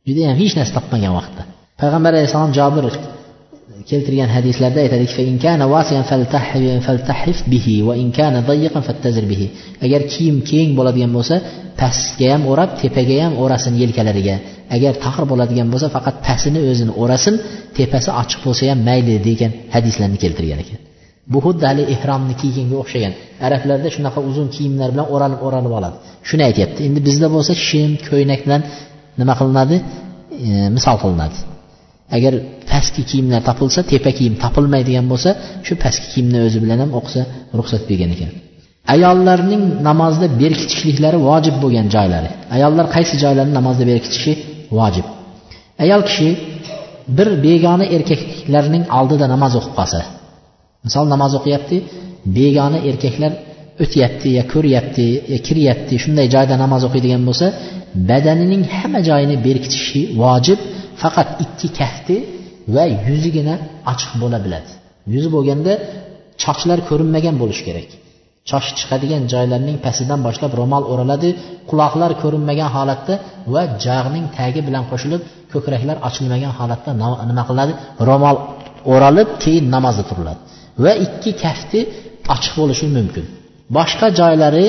Speaker 1: Bir də yəni heç nəsə tapmayan vaxtda. Peyğəmbər əleyhissalam Cabir keltirgan hadislarda aytadiki fe inkana vasiyan faltahif bihi va inkana dayyqan fattazir bihi. Əgər kiyim keng bo'ladigan bo'lsa, pastga ham o'rab, tepaga ham o'rasin yelkalariga. Əgər taxir bo'ladigan bo'lsa, faqat pastini o'zini o'rasin, tepasi ochiq bo'lsa ham mayli degan hadislarni keltirgan ekan. Bu xuddi hali ehromni kiyganga o'xshagan. Arablarda shunaqa uzun kiyimlar bilan o'ralib o'ralib oladi. Shuni aytyapti. Endi bizda bo'lsa shim ko'ynak bilan nima qilinadi? E, misol qilinadi. Agar pastki kiyimlar topilsa tepa kiyim topilmaydigan bo'lsa shu pastki kiyimni o'zi bilan ham o'qisa ruxsat bergan ekan. Ayollarning namozda berkitishliklari vojib bo'lgan joylari. Ayollar qaysi joylarni namozda berkitishi vojib? Ayol kishi bir begona erkaklarning oldida namoz o'qib qolsa misol namoz o'qiyapti begona erkaklar o'tyapti yo ko'ryapti yo kiryapti shunday joyda namoz o'qiydigan bo'lsa badanining hamma joyini berkitishi vojib faqat ikki kafti va yuzigina ochiq bo'la biladi. Yuzi bo'lganda chochlar ko'rinmagan bo'lishi kerak. Choch chiqadigan joylarning pastidan boshlab ro'mol o'raladi quloqlar ko'rinmagan holatda va jag'ning tagi bilan qo'shilib ko'kraklar ochilmagan holatda nima qiladi? Ro'mol o'ralib keyin namozda turiladi. Va ikki kafti ochiq bo'lishi mumkin. Boshqa joylari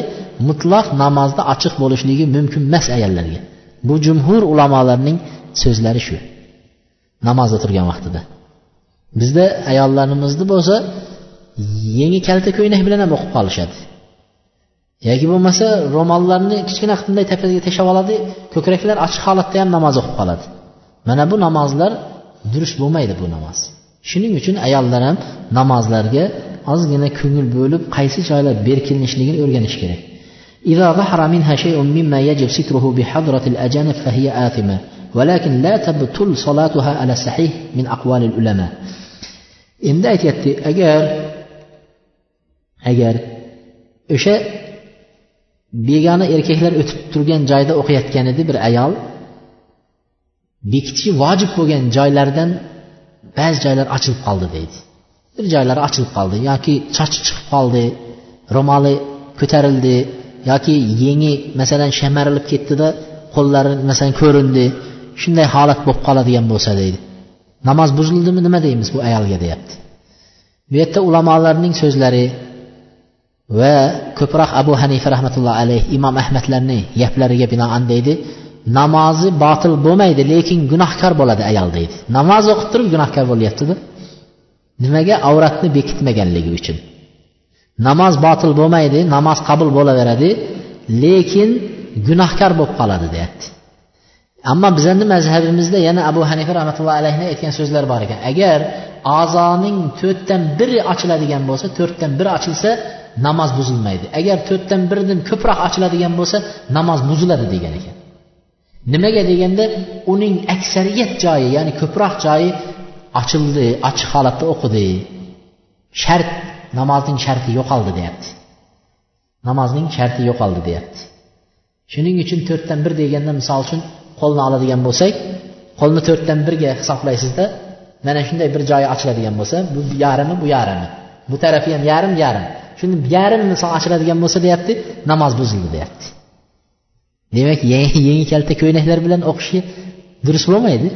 Speaker 1: mutlaq namozda ochiq bo'lishligi mumkin emas ayollarga. Bu jumhur ulamolarning so'zlari shu. Namozda turgan vaqtida. Bizda ayollarimizni bo'lsa yengi kalta ko'ylak bilan ham o'qib qolishadi. Yoki bo'lmasa ro'mollarni kichkina qilib bunday tepasiga tashlab oladi ko'kraklar ochiq holatda ham namoz o'qib qoladi. Mana bu namozlar durust bo'lmaydi bu namoz. shuning uchun ayollar ham namozlarga ozgina ko'ngil bo'lib qaysi joylar berkilinishligini o'rganish kerak إذا ظهر منها شيء مما يجب ستره بحضرة الأجانب فهي آثمة ولكن لا تبطل صلاتها على الصحيح من أقوال العلماء endi aytyapti agar agar o'sha begona erkaklar o'tib turgan joyda o'qiyotgan edi bir ayol bekitishi vojib bo'lgan joylardan ba'zi joylar ochilib qoldi deydi. Bir joylari ochilib qoldi yoki sochi chiqib qoldi ro'moli ko'tarildi yoki yengi masalan shamarilib ketdida qo'llari masalan ko'rindi. Shunday holat bo'lib qoladigan bo'lsa deydi. Namoz buzildimi nima deymiz bu ayolga deyapti. Bu yerda ulamolarning so'zlari va ko'proq abu hanifa rahmatullohi alayhi imom ahmadlarni gaplariga binoan deydi. Namozi botil bo'lmaydi lekin gunohkor bo'ladi ayol deydi. Namoz o'qib turib gunohkor bo'lyaptida. Nimaga? Avratni bekitmaganligi uchun. Namoz botil bo'lmaydi namoz qabul bo'laveradi lekin gunohkor bo'lib qoladi deyapti. Ammo bizani mazhabimizda yana abu hanifa rahmatullohi alayhi aytgan so'zlar bor ekan. Agar a'zoning to'rtdan biri ochiladigan bo'lsa to'rtdan biri ochilsa namoz buzilmaydi. Agar to'rtdan biridan ko'proq ochiladigan bo'lsa namoz buziladi degan ekan. Nimaga deganda uning aksariyat joyi ya'ni ko'proq joyi ochildi ochiq holatda o'qidi. Shart namozning sharti yo'qoldi deyapti. Namozning sharti yo'qoldi deyapti. Shuning uchun to'rtdan bir deganda misol uchun qo'lni oladigan bo'lsak qo'lni to'rtdan birga hisoblaysizda mana shunday bir joyi ochiladigan bo'lsa bu yarimi bu yarimi. Bu tarafi ham yarim yarim. Shuni yarim misol ochiladigan bo'lsa deyapti namoz buzildi deyapti. Demak yangi kalta ko'ylaklar bilan o'qishi durust bo'lmaydi.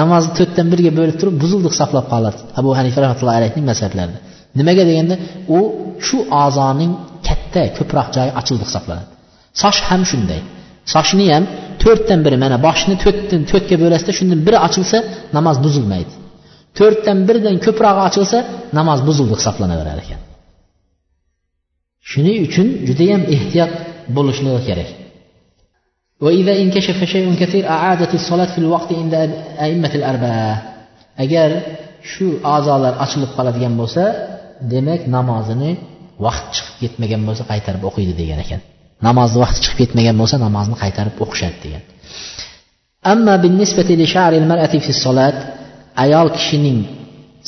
Speaker 1: Namozni to'rtdan birga bo'lib turib buzildiq saqlab qoladi. Abu hanifa rahmatullohi alayhining mazhablarida. Nimaga deganda u shu a'zoning katta ko'proq joyi ochildi hisoblanadi. Soch ham shunday. Sochni ham to'rtdan biri mana boshni to'rtdan to'rtga bo'lasizda shundan biri ochilsa namoz buzilmaydi. To'rtdan birdan ko'prog'i ochilsa namoz buzildi hisoblanaverar ekan. Shuning uchun judayam ehtiyot bo'lishligi kerak. وإذا انكشف شيء كثير أعادت الصلاة في الوقت عند أئمة الأربعة agar shu a'zolar ochilib qoladigan bo'lsa demak namozini vaqt chiqib ketmagan bo'lsa qaytarib o'qiydi degan ekan namozni vaqti chiqib ketmagan bo'lsa namozni qaytarib o'qishadi degan أما بالنسبة لشعر المرأة في الصلاة ayol kishining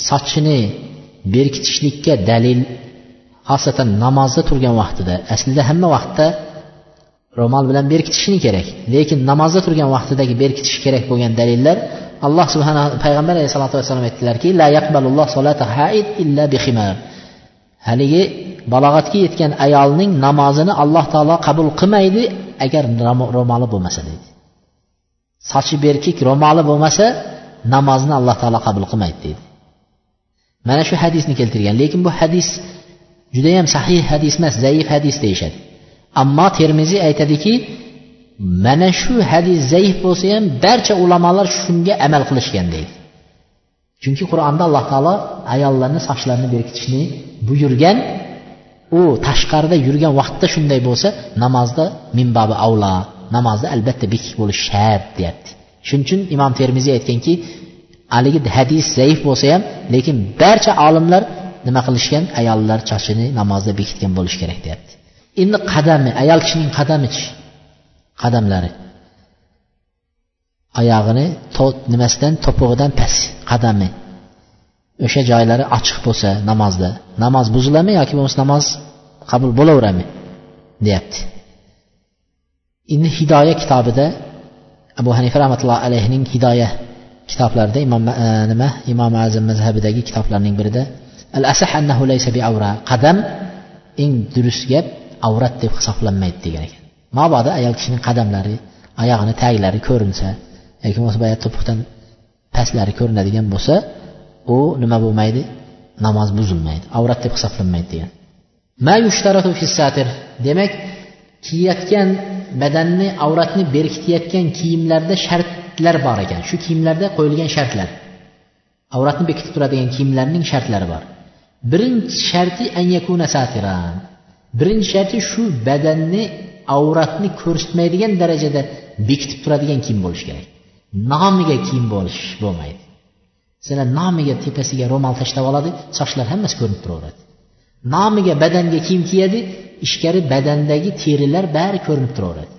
Speaker 1: sochini berkitishlikka dalil xosatan namozda turgan vaqtida aslida hamma vaqtda ro'mol bilan berkitishni kerak. Lekin namozda turgan vaqtidagi berkitish kerak bo'lgan dalillar alloh subhana payg'ambar alayhisalotu vassalom aytdilarki la yaqbalulloh solata haid illa bihimar haligi balog'atga yetgan ayolning namozini alloh taolo qabul qilmaydi agar ro'moli bo'lmasa deydi. Sochi berkik ro'moli bo'lmasa namozni alloh taolo qabul qilmaydi deydi. Mana shu hadisni keltirgan. Lekin bu hadis judayam sahih hadis emas zaif hadis deyishadi. Ammo termiziy aytadiki mana shu hadis zaif bo'lsa ham barcha ulamolar shunga amal qilishgan deydi. Chunki qur'onda alloh taolo ayollarni sochlarini berkitishni buyurgan u tashqarida yurgan vaqtda shunday bo'lsa namozda minbabi avlo namozda albatta bekik bo'lishi shart deyapti. Shuning uchun imom termiziy aytganki haligi hadis zaif bo'lsa ham lekin barcha olimlar nima qilishgan? Ayollar sochini namozda bekitgan bo'lishi kerak deyapti. Endi qadami? Ayol kishining qadamichi qadamlari. Oyog'ini nimasidan? To'pig'idan past qadami? O'sha joylari ochiq bo'lsa namozda. Namoz buziladimi yoki bo'lmasa namoz qabul bo'laveradimi deyapti. Endi hidoya kitobida abu hanifa rahmatullohi alayhining hidoya kitoblarida imom e, nima? Imom azim mazhabidagi kitoblarning birida al asah annahu laysa bi avra qadam eng durust gap avrat deb hisoblanmaydi degan ekan. Mabodo ayol kishining qadamlari oyog'ini taglari ko'rinsa yoki bo'lmasa boya to'piqdan pastlari ko'rinadigan bo'lsa u nima bo'lmaydi? Namoz buzilmaydi avrat deb hisoblanmaydi degan. Demak kiyayotgan badanni avratni berkitayotgan kiyimlarda shartlar bor ekan. Shu kiyimlarda qo'yilgan shartlar. Avratni bekitib turadigan kiyimlarning shartlari bor. Birinchi sharti anyakuna satiran. Birinchi sharti shu badanni avratni ko'rsatmaydigan darajada bekitib turadigan kiyim bo'lishi kerak. Nomiga kiyim bo'lish bo'lmaydi. Sizlar nomiga tepasiga ro'mol tashlab oladi sochlar hammasi ko'rinib turaveradi. Nomiga badanga kiyim kiyadi ichkari badandagi terilar bari ko'rinib turaveradi.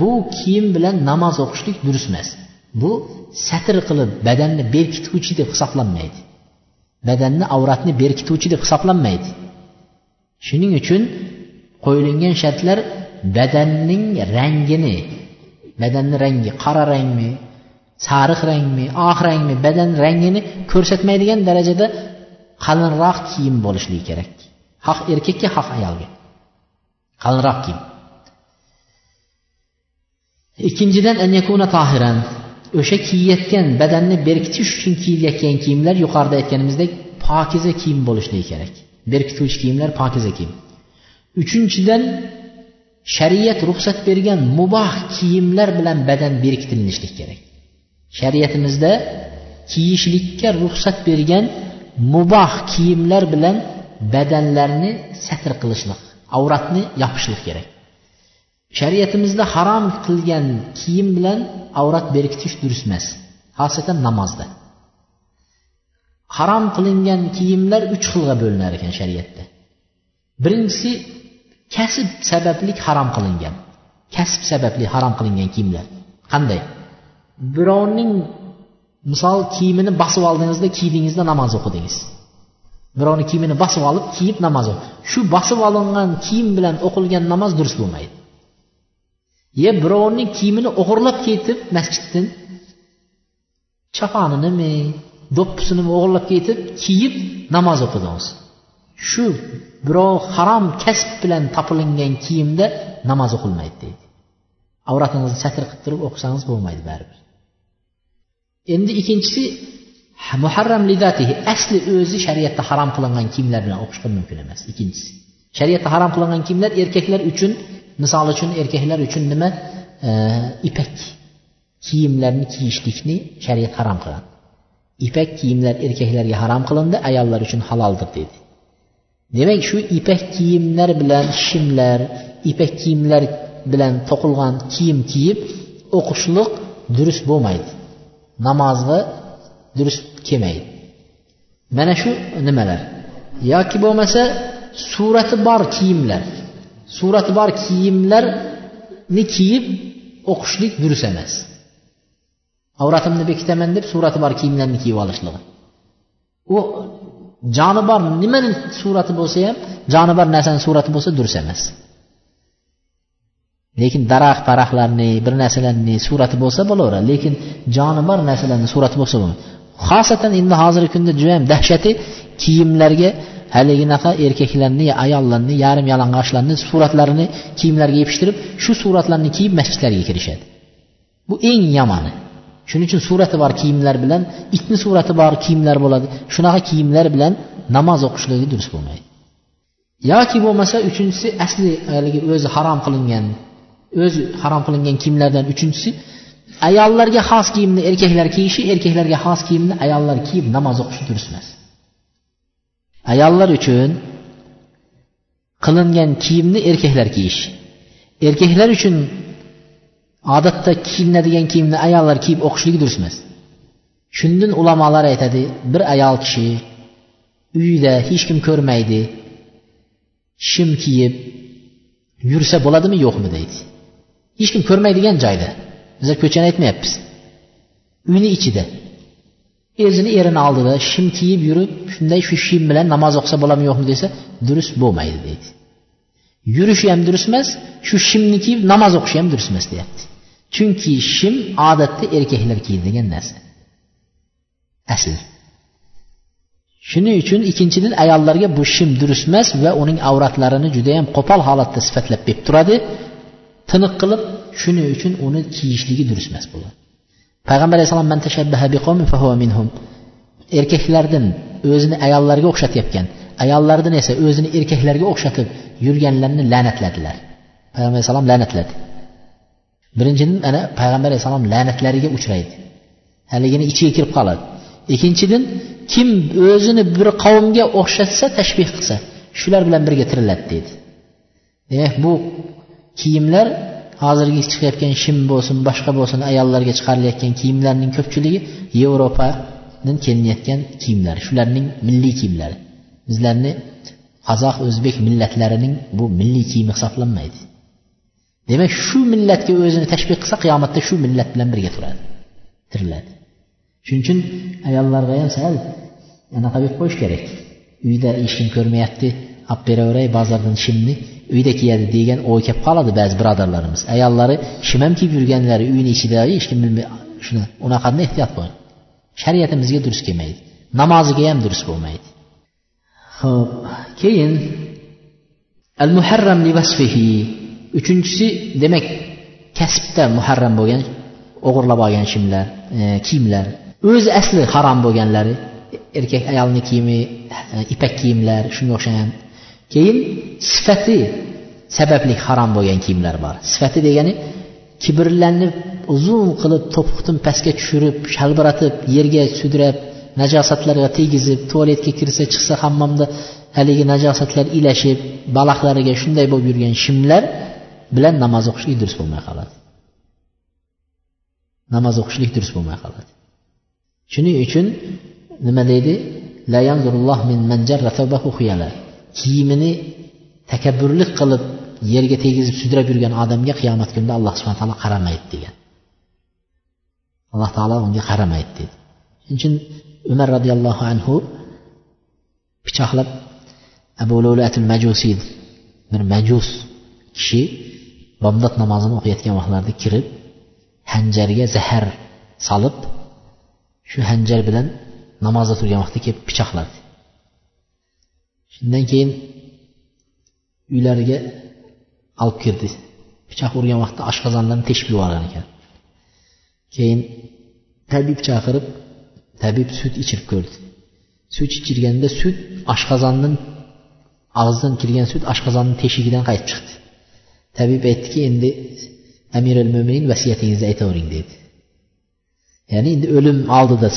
Speaker 1: Bu kiyim bilan namoz o'qishlik durust emas. Bu satr qilib badanni berkituvchi deb hisoblanmaydi. Badanni avratni berkituvchi deb hisoblanmaydi. Shuning uchun qo'yilgan shartlar badanning rangini badanni rangi qora rangmi sariq rangmi oq rangmi badan rangini ko'rsatmaydigan darajada qalinroq kiyim bo'lishligi kerak. Xoh erkakka xoh ayolga. Qalinroq kiyim. Ikkinchidan tohiran. O'sha kiyayotgan badanni berkitish uchun kiyilayotgan kiyimlar yuqorida aytganimizdek pokiza kiyim bo'lishligi kerak. Berkituvchi kiyimlar pokiza kiyim. Uchinchidan shariat ruxsat bergan muboh kiyimlar bilan badan berkitilinishlik kerak. Shariatimizda kiyishlikka ruxsat bergan muboh kiyimlar bilan badanlarni satr qilishlik avratni yopishlik kerak. Shariatimizda harom qilgan kiyim bilan avrat berkitish durust emas xosatan namozda. Harom qilingan kiyimlar uch xilga bo'linar ekan shariatda. Birinchisi kasb sababli harom qilingan kasb sababli harom qilingan kiyimlar. Qanday? Birovning misol kiyimini bosib oldingizda kiydingizda namoz o'qidingiz. Birovni kiyimini bosib olib kiyib namoz shu bosib olingan kiyim bilan o'qilgan namoz durust bo'lmaydi. Yo birovning kiyimini o'g'irlab ketib masjiddan chaponinimi do'ppisini o'g'irlab ketib kiyib namoz o'qidingiz. Shu birov harom kasb bilan topilingan kiyimda namoz o'qilmaydi deydi. Avratingizni satr qilib turib o'qisangiz bo'lmaydi baribir. Endi ikkinchisi muharram lidatihi asli o'zi shariatda harom qilingan kiyimlar bilan o'qish mumkin emas. Ikkinchisi shariatda harom qilingan kiyimlar erkaklar uchun misol uchun erkaklar uchun nima? Ipak kiyimlarni kiyishlikni shariat harom qilgan ipak kiyimlar erkaklarga harom qilindi ayollar uchun haloldir dedi. Demak shu ipak kiyimlar bilan shimlar ipak kiyimlar bilan to'qilgan kiyim kiyib o'qishliq durust bo'lmaydi. Namozga durust kelmaydi mana shu nimalar? Yoki bo'lmasa surati bor kiyimlar. Surati bor kiyimlarni kiyib o'qishlik durust emas. Avratimni bekitaman deb surati bor kiyimlarni kiyib olishligi. U joni bor nimani surati bo'lsa ham joni bor narsani surati bo'lsa durust emas. Lekin daraxt paraxtlarni bir narsalarni surati bo'lsa bo'laveradi lekin joni bor narsalarni surati bo'lsa bo'lmaydi. Xosatan endi hozirgi kunda judayam dahshati kiyimlarga haliginaqa erkaklarni ayollarni yarim yalang'ochlarni suratlarini kiyimlarga yepishtirib shu suratlarni kiyib masjidlarga kirishadi. Bu eng yomoni. Shuning uchun surati bor kiyimlar bilan itni surati bor kiyimlar bo'ladi. Shunaqa kiyimlar bilan namoz o'qishligi durust bo'lmaydi. Yoki bo'lmasa uchinchisi asli haligi o'zi harom qilingan o'zi harom qilingan kiyimlardan uchinchisi ayollarga xos kiyimni erkaklar kiyishi erkaklarga xos kiyimni ayollar kiyib namoz o'qishi durust emas. Ayollar uchun qilingan kiyimni erkaklar kiyish erkaklar uchun odatda kiyinadigan kiyimni ayollar kiyib o'qishligi durust emas. Shundan ulamolar aytadi bir ayol kishi uyida hech kim ko'rmaydi shim kiyib yursa bo'ladimi yo'qmi deydi. Hech kim ko'rmaydigan joyda. Bizlar ko'chani aytmayapmiz. Uyni ichida. O'zini erini oldida shim kiyib yurib shunday shu shim bilan namoz o'qisa bo'ladimi yo'qmi desa durust bo'lmaydi deydi. Yurishi ham durust emas shu shimni kiyib namoz o'qishi ham durust emas deyapti. Chunki shim odatda erkaklar kiyadigan narsa. Asl. Shuning uchun ikkinchidan ayollarga bu shim durust emas va uning avratlarini judayam qo'pol holatda sifatlab berib turadi. Tiniq qilib shuning uchun uni kiyishligi durust emas bo'ladi. Payg'ambar alayhissalom erkaklardan o'zini ayollarga o'xshatayotgan ayollardan esa o'zini erkaklarga o'xshatib yurganlarni la'natladilar. Payg'ambar alayhissalom la'natladi. Birinchidan ana payg'ambar alayhissalom la'natlariga uchraydi. Haligini ichiga kirib qoladi. Ikkinchidan kim o'zini bir qavmga o'xshatsa tashbih qilsa shular bilan birga tiriladi deydi demak eh, bu kiyimlar hozirgi chiqayotgan shim bo'lsin boshqa bo'lsin ayollarga chiqarilayotgan kiyimlarning ko'pchiligi yevropadan kelinayotgan kiyimlar shularning milliy kiyimlari. Bizlarni qozoq o'zbek millatlarining bu milliy kiyimi hisoblanmaydi. Demak shu millatga o'zini tashbih qilsa qiyomatda shu millat bilan birga turadi. Tiriladi. Shuning uchun ayollarga ham sal anaqa deb qo'yish kerak. Uyda hech kim ko'rmayapti olib beraveray bozordan shimni uyda kiyadi degan o'y kelib qoladi ba'zi birodarlarimiz. Ayollari shim ham kiyib yurganlari uyni ichida hech kim bilmay shuni unaqada ehtiyot bo'ling shariatimizga durust kelmaydi. Namoziga ham durust bo'lmaydi. Ho'p keyin al muharram livasfihi uchinchisi demak kasbda muharram bo'lgan o'g'irlab olgan shimlar e, kiyimlar. O'zi asli harom bo'lganlari erkak ayolni kiyimi e, ipak kiyimlar shunga o'xshagan. Keyin sifati sababli harom bo'lgan kiyimlar bor. Sifati degani kibrlanib uzun qilib to'piqdan pastga tushirib shalbiratib yerga sudrab najosatlarga tegizib tualetga kirsa chiqsa hammomda haligi najosatlar ilashib baloqlariga shunday bo'lib yurgan shimlar bilan namoz o'qishlik durust bo'lmay qoladi. Namoz o'qishlik durust bo'lmay qoladi. Shuning uchun nima deydi? Kiyimini takabburlik qilib yerga tegizib sudrab yurgan odamga qiyomat kunida alloh subhana taolo qaramaydi degan. Alloh taolo unga qaramaydi dedi. Shuning uchun umar roziyallohu anhu pichoqlab abu lulatul majusiy bir majus kishi bomdod namozini o'qiyotgan vaqtlarida kirib hanjarga zahar solib shu hanjar bilan namozda turgan vaqtda kelib pichoqladi. Shundan keyin uylariga olib kirdi. Pichoq urgan vaqtda oshqozonlarni teshib yuborgan ekan. Keyin tabib chaqirib tabib sut ichirib ko'rdi. Sut ichirganda sut oshqozondan og'zidan kirgan sut oshqozonni teshigidan qaytib chiqdi. Tabib aytdiki endi amirul mo'minin vasiyatingizni aytavering dedi. Ya'ni endi o'lim oldida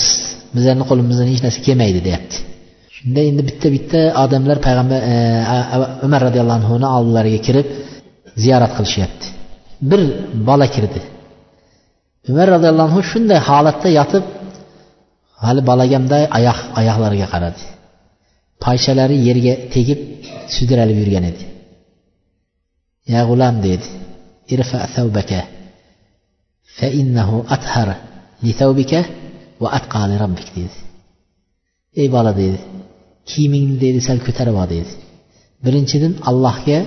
Speaker 1: bizlarni qo'limizdan hech narsa kelmaydi deyapti. Shunda endi bitta bitta odamlar payg'ambar e, umar roziyallohu anhuni oldilariga kirib ziyorat qilishyapti. Bir bola kirdi. Umar roziyallohu anhu shunday holatda yotib hali bolagamday oyoq oyoqlariga qaradi. Payshalari yerga tegib sudralib yurgan edi. Ya g'ulam dedi irfa thawbaka fa innahu athar li thawbika va atqa li rabbik deydi ey bola dedi kiyimingni deydi sal ko'tarib ol deydi birinchidan allohga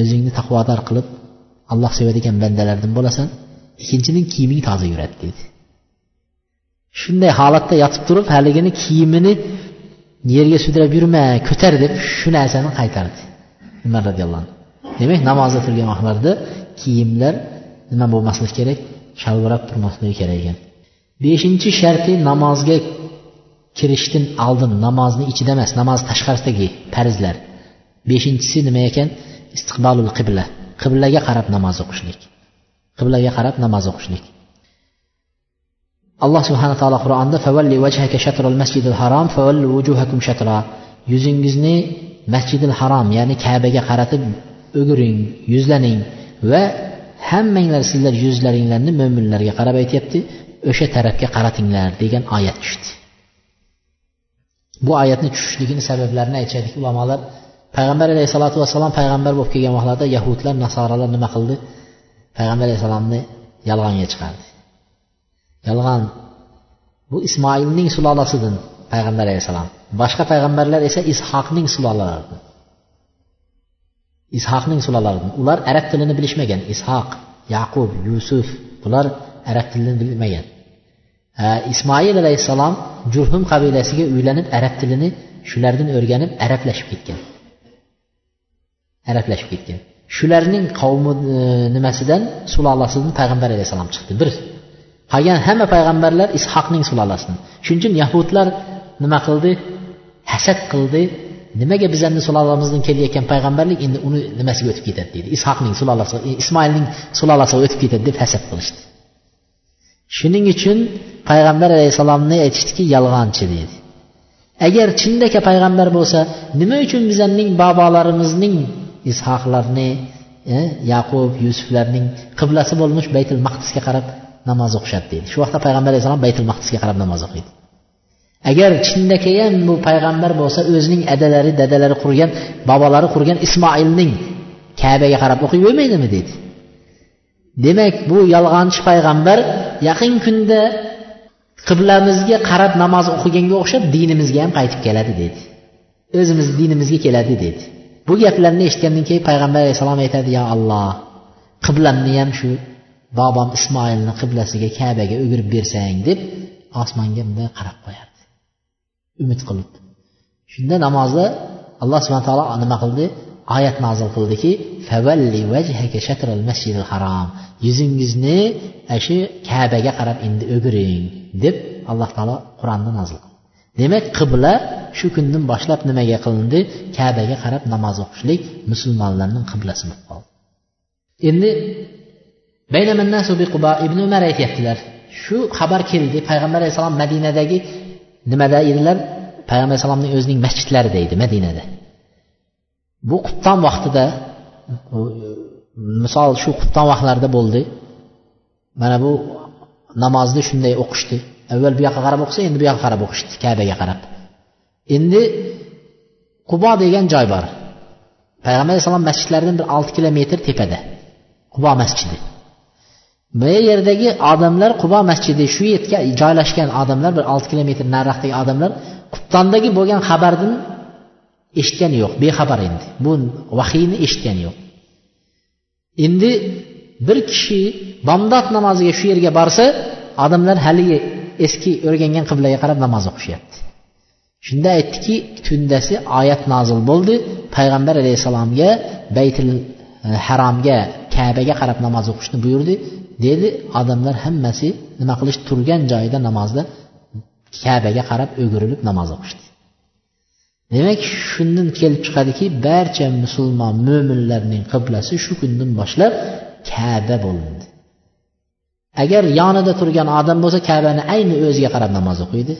Speaker 1: o'zingni taqvodor qilib alloh sevadigan bandalardan bo'lasan. Ikkinchidan kiyiming toza yuradi deydi shunday holatda yotib turib haligini kiyimini yerga sudrab yurma ko'tar deb shu narsani qaytardi umar roziyallohu anhu. Demak namozda turgan vaqtlarida kiyimlar nima bo'lmasligi kerak? Shalvirab turmasligi kerak ekan. Beshinchi sharti namozga kirishdan oldin namozni ichida emas namoz tashqarisidagi farzlar. Beshinchisi nima ekan? Istiqbolul qibla. Qiblaga qarab namoz o'qishlik. Qiblaga qarab namoz o'qishlik. Alloh subhana taolo qur'onda favalli vajhaka shatrul masjidil harom favalli vujuhakum shatra yuzingizni masjidil harom ya'ni kabaga qaratib o'giring yuzlaning va hammanglar sizlar yuzlaringlarni mo'minlarga qarab aytyapti o'sha tarafga qaratinglar degan oyat tushdi. Bu oyatni tushishligini sabablarini aytishadi ulamolar payg'ambar alayhissalotu vassalom payg'ambar bo'lib kelgan vaqtlarda yahudlar nasoralar nima qildi? Payg'ambar alayhissalomni yolg'onga chiqardi. Yolg'on bu ismoilning sulolasidan payg'ambar alayhissalom boshqa payg'ambarlar esa ishoqning sulolalaridan ishoqning sulolalaridan ular arab tilini bilishmagan. Ishoq yaqub yusuf bular arab tilini bilmagan. Ismoil alayhissalom jurhum qabilasiga uylanib arab tilini shulardan o'rganib arablashib ketgan. Arablashib ketgan. Shularning qavmi e, nimasidan? Sulolasidan payg'ambar alayhissalom chiqdi. Bir qolgan hamma payg'ambarlar ishoqning sulolasidan shuning uchun yahudlar nima qildi? Hasad qildi. Nimaga bizani sulolamizdan kelayotgan payg'ambarlik endi uni nimasiga o'tib ketadi deydi. Ishoqning sulolasi ismoilning sulolasiga o'tib ketadi deb hasad qilishdi. Shuning uchun payg'ambar alayhissalomni aytishdiki? Yolg'onchi deydi. Agar chindaka payg'ambar bo'lsa nima uchun bizlarning bobolarimizning ishoqlarni e, yaqub yusuflarning qiblasi bo'lmish baytul maqdisga qarab namoz o'qishadi deydi. Shu vaqtda payg'ambar alayhissalom baytul maqdisga qarab namoz o'qiydi. Agar chinakayam bu payg'ambar bo'lsa o'zining adalari dadalari qurgan bobolari qurgan ismoilning kabaga qarab o'qiyvermaydimi deydi demak bu yolg'onchi payg'ambar yaqin kunda qiblamizga qarab namoz o'qiganga o'xshab dinimizga ham qaytib keladi dedi. O'zimiz dinimizga keladi dedi. Bu gaplarni eshitgandan keyin payg'ambar alayhissalom aytadi yo alloh qiblamni ham shu bobom ismoilni qiblasiga kabaga o'girib bersang deb osmonga bunday qarab qo'yadi. Umid qilib shunda namozda alloh subhana taolo nima qildi? Oyat nozil qildiki harom yuzingizni shu kabaga qarab endi o'giring deb alloh taolo qur'onni nozil qildi. Demak qibla shu kundan boshlab nimaga qilindi? Kabaga qarab namoz o'qishlik musulmonlarning qiblasi bo'lib qoldi. Endi ibn umar aytyaptilar. Shu xabar keldi. Payg'ambar alayhissalom madinadagi nimada edilar? Payg'ambar alayhissalomning o'zining masjidlarida edi madinada. Bu qubton vaqtida misol shu qubton vaqtlarida bo'ldi. Mana bu namozni shunday o'qishdi. Avval bu yoqqa qarab o'qisa endi bu yoqqa qarab o'qishdi kabaga qarab. Endi qubo degan joy bor. Payg'ambar alayhissalom masjidlaridan bir olti kilometr tepada. Qubo masjidi. Bu yerdagi odamlar qubo masjidi shu yerga joylashgan odamlar bir olti kilometr nariroqdagi odamlar qubtondagi bo'lgan xabardan eshitgani yo'q bexabar endi. Bu vahiyni eshitgani yo'q. Endi bir kishi bomdod namoziga shu yerga borsa odamlar haligi eski o'rgangan qiblaga qarab namoz o'qishyapti. Shunda aytdiki tundasi oyat nozil bo'ldi. Payg'ambar alayhissalomga baytil haromga kabaga qarab namoz o'qishni buyurdi. Dedi. Odamlar hammasi nima qilish turgan joyida namozda kabaga qarab o'girilib namoz o'qishdi. Demak shundan kelib chiqadiki barcha musulmon mo'minlarning qiblasi shu kundan boshlab kaba bo'lindi. Agar yonida turgan odam bo'lsa kabani ayni o'ziga qarab namoz o'qiydi.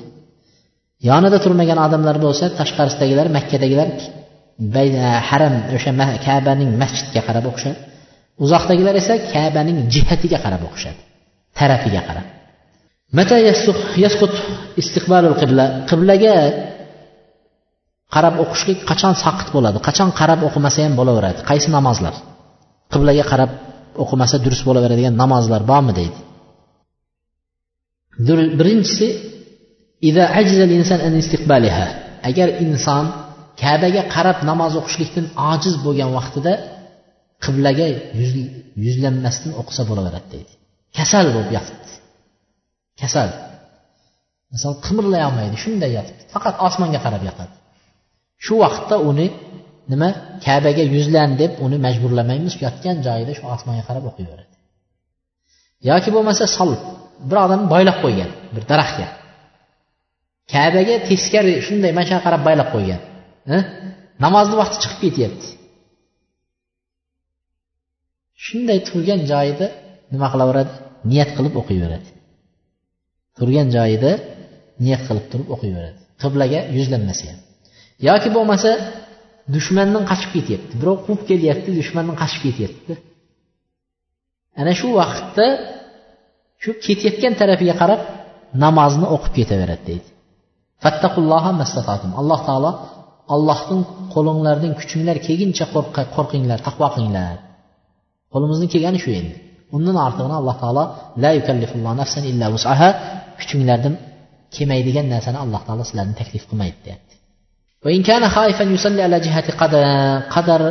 Speaker 1: Yonida turmagan odamlar bo'lsa tashqarisidagilar makkadagilar haram o'sha kabaning masjidga qarab o'qishadi. Uzoqdagilar esa kabaning jihatiga qarab o'qishadi tarafiga qarab. Mata istiqbalul qibla qiblaga qarab o'qishlik qachon saqit bo'ladi qachon qarab o'qimasa ham bo'laveradi qaysi namozlar? Qiblaga qarab o'qimasa durust bo'laveradigan namozlar bormi deydi. Birinchisi agar inson kabaga qarab namoz o'qishlikdan ojiz bo'lgan vaqtida qiblaga yuzlanmasdan o'qisa bo'laveradi deydi. Kasal bo'lib yotibdi. Kasal. Misol qimirlay olmaydi shunday yotibdi. Faqat osmonga qarab yotadi. Shu vaqtda uni nima kabaga yuzlan deb uni majburlamaymiz yotgan joyida shu osmonga qarab o'qiyveradi yoki bo'lmasa sol bir odamni boylab qo'ygan bir daraxtga. Kabaga teskari shunday mana shu qarab boylab qo'ygan hm? namozni vaqti chiqib ketyapti. Shunday turgan joyida nima qilaveradi? Niyat qilib o'qiyveradi. Turgan joyida niyat qilib turib o'qiyveradi. Qiblaga yuzlanmasa ham. Yoki bo'lmasa dushmandan qochib ketyapti. Birov quvib kelyapti dushmandan qochib ketyapti. Ana shu vaqtda shu ketayotgan tarafiga qarab namozni o'qib ketaveradi deydi. Alloh taolo allohdan qo'linglardan kuchinglar kelguncha qo'rqinglar taqvo qilinglar. qo'limizdan kelgani shu endi. Undan ortig'ini alloh taolo la yukallifulloh nafsan illa vusaha kuchinglardan kelmaydigan narsani alloh taolo sizlarni taklif qilmaydi deyapti. Qadar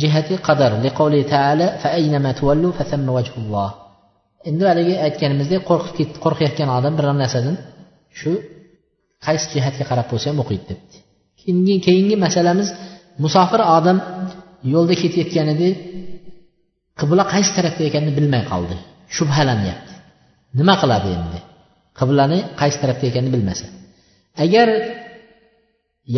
Speaker 1: jihati qadar liqouli taala fa aynama tuvallu fa thamma vajhulloh endi haligi aytganimizdek qo'rqib qo'rqayotgan odam biror narsadan shu qaysi jihatga qarab bo'lsa ham o'qiydi debdi. Keyingi keyingi masalamiz musofir odam yo'lda ketayotganida qibla qaysi tarafda ekanini bilmay qoldi. Shubhalanyapti nima qiladi endi? Qiblani qaysi tarafda ekanini bilmasa. Agar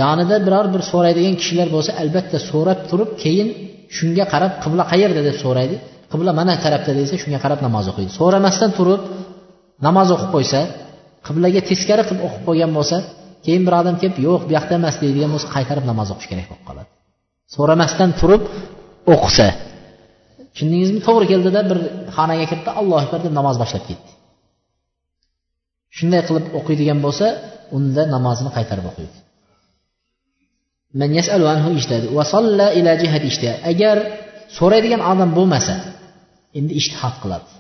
Speaker 1: yonida biror bir so'raydigan kishilar bo'lsa albatta so'rab turib keyin shunga qarab qibla qayerda deb so'raydi. Qibla mana tarafda desa shunga qarab namoz o'qiydi. So'ramasdan turib namoz o'qib qo'ysa qiblaga teskari qilib o'qib qo'ygan bo'lsa keyin bir odam kelib yo'q bu yoqda emas deydigan bo'lsa qaytarib namoz o'qish kerak bo'lib qoladi. So'ramasdan turib o'qisa tushundingizmi to'g'ri keldida bir xonaga kirdi allohu akbar deb namoz boshlab ketdi. Shunday qilib o'qiydigan bo'lsa unda namozini qaytarib o'qiydi. Agar so'raydigan odam bo'lmasa endi ishtihod qiladi.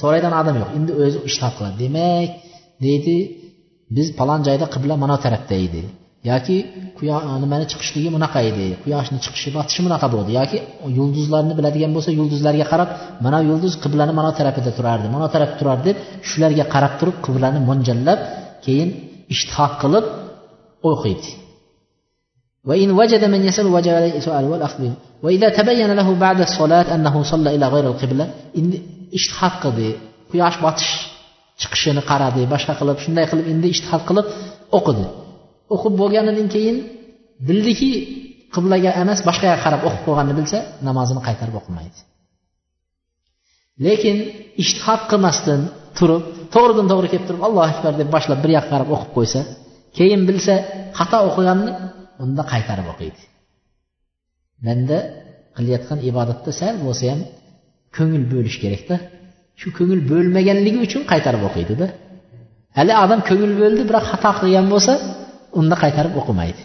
Speaker 1: So'raydigan odam yo'q endi o'zi ishtihod qiladi. Demak deydi biz palon joyda qibla mana tarafda edi. yoki nimani chiqishligi bunaqa edi quyoshni chiqishi botishi bunaqa bo'ldi yoki yulduzlarni biladigan bo'lsa yulduzlarga qarab mana yulduz qiblani mana tarafida turardi mana tarafda turardi deb shularga qarab turib qiblani mo'ljallab keyin ishtihoq qilib o'qiydi وإن وجد من يسأل وجب عليه سؤال والأخذ به وإذا تبين له بعد الصلاة أنه صلى إلى غير القبلة إن ishtihod qildi quyosh botish chiqishini qaradi boshqa qilib shunday qilib endi ishtihod qilib o'qidi O'qib bo'lganidan keyin bildiki qiblaga emas boshqa yoqqa qarab o'qib qo'yganini bilsa namozini qaytarib o'qimaydi. Lekin ishtihod qilmasdan turib to'g'ridan to'g'ri kelib turib allohu akbar deb boshlab bir yoqqa qarab o'qib qo'ysa keyin bilsa xato o'qiganini unda qaytarib o'qiydi. Manda qilayotgan ibodatda sal bo'lsa ham ko'ngil bo'lish kerakda. Shu ko'ngil bo'lmaganligi uchun qaytarib o'qiydida. Hali odam ko'ngil bo'ldi biroq xato qilgan bo'lsa unda qaytarib o'qimaydi.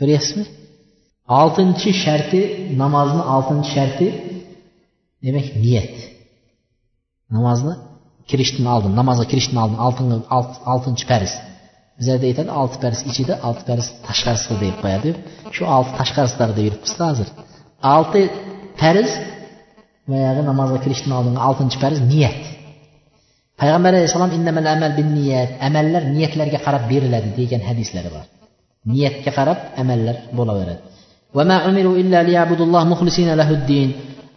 Speaker 1: Ko'ryapsizmi? Oltinchi sharti namozni oltinchi sharti demak niyat. Namozni kirishdan oldin namozga kirishdan oldin oltinchi farz. Bizlarda aytadi olti farz ichida olti farz tashqarisida deb qo'yadi. Shu olti tashqarisidagida yuribmizda hozir. Olti farz boyagi namozga kirishdan oldingi oltinchi farz niyat. Payg'ambar alayhissalom niyat amallar niyatlarga qarab beriladi degan hadislari bor. Niyatga qarab amallar bo'laveradi.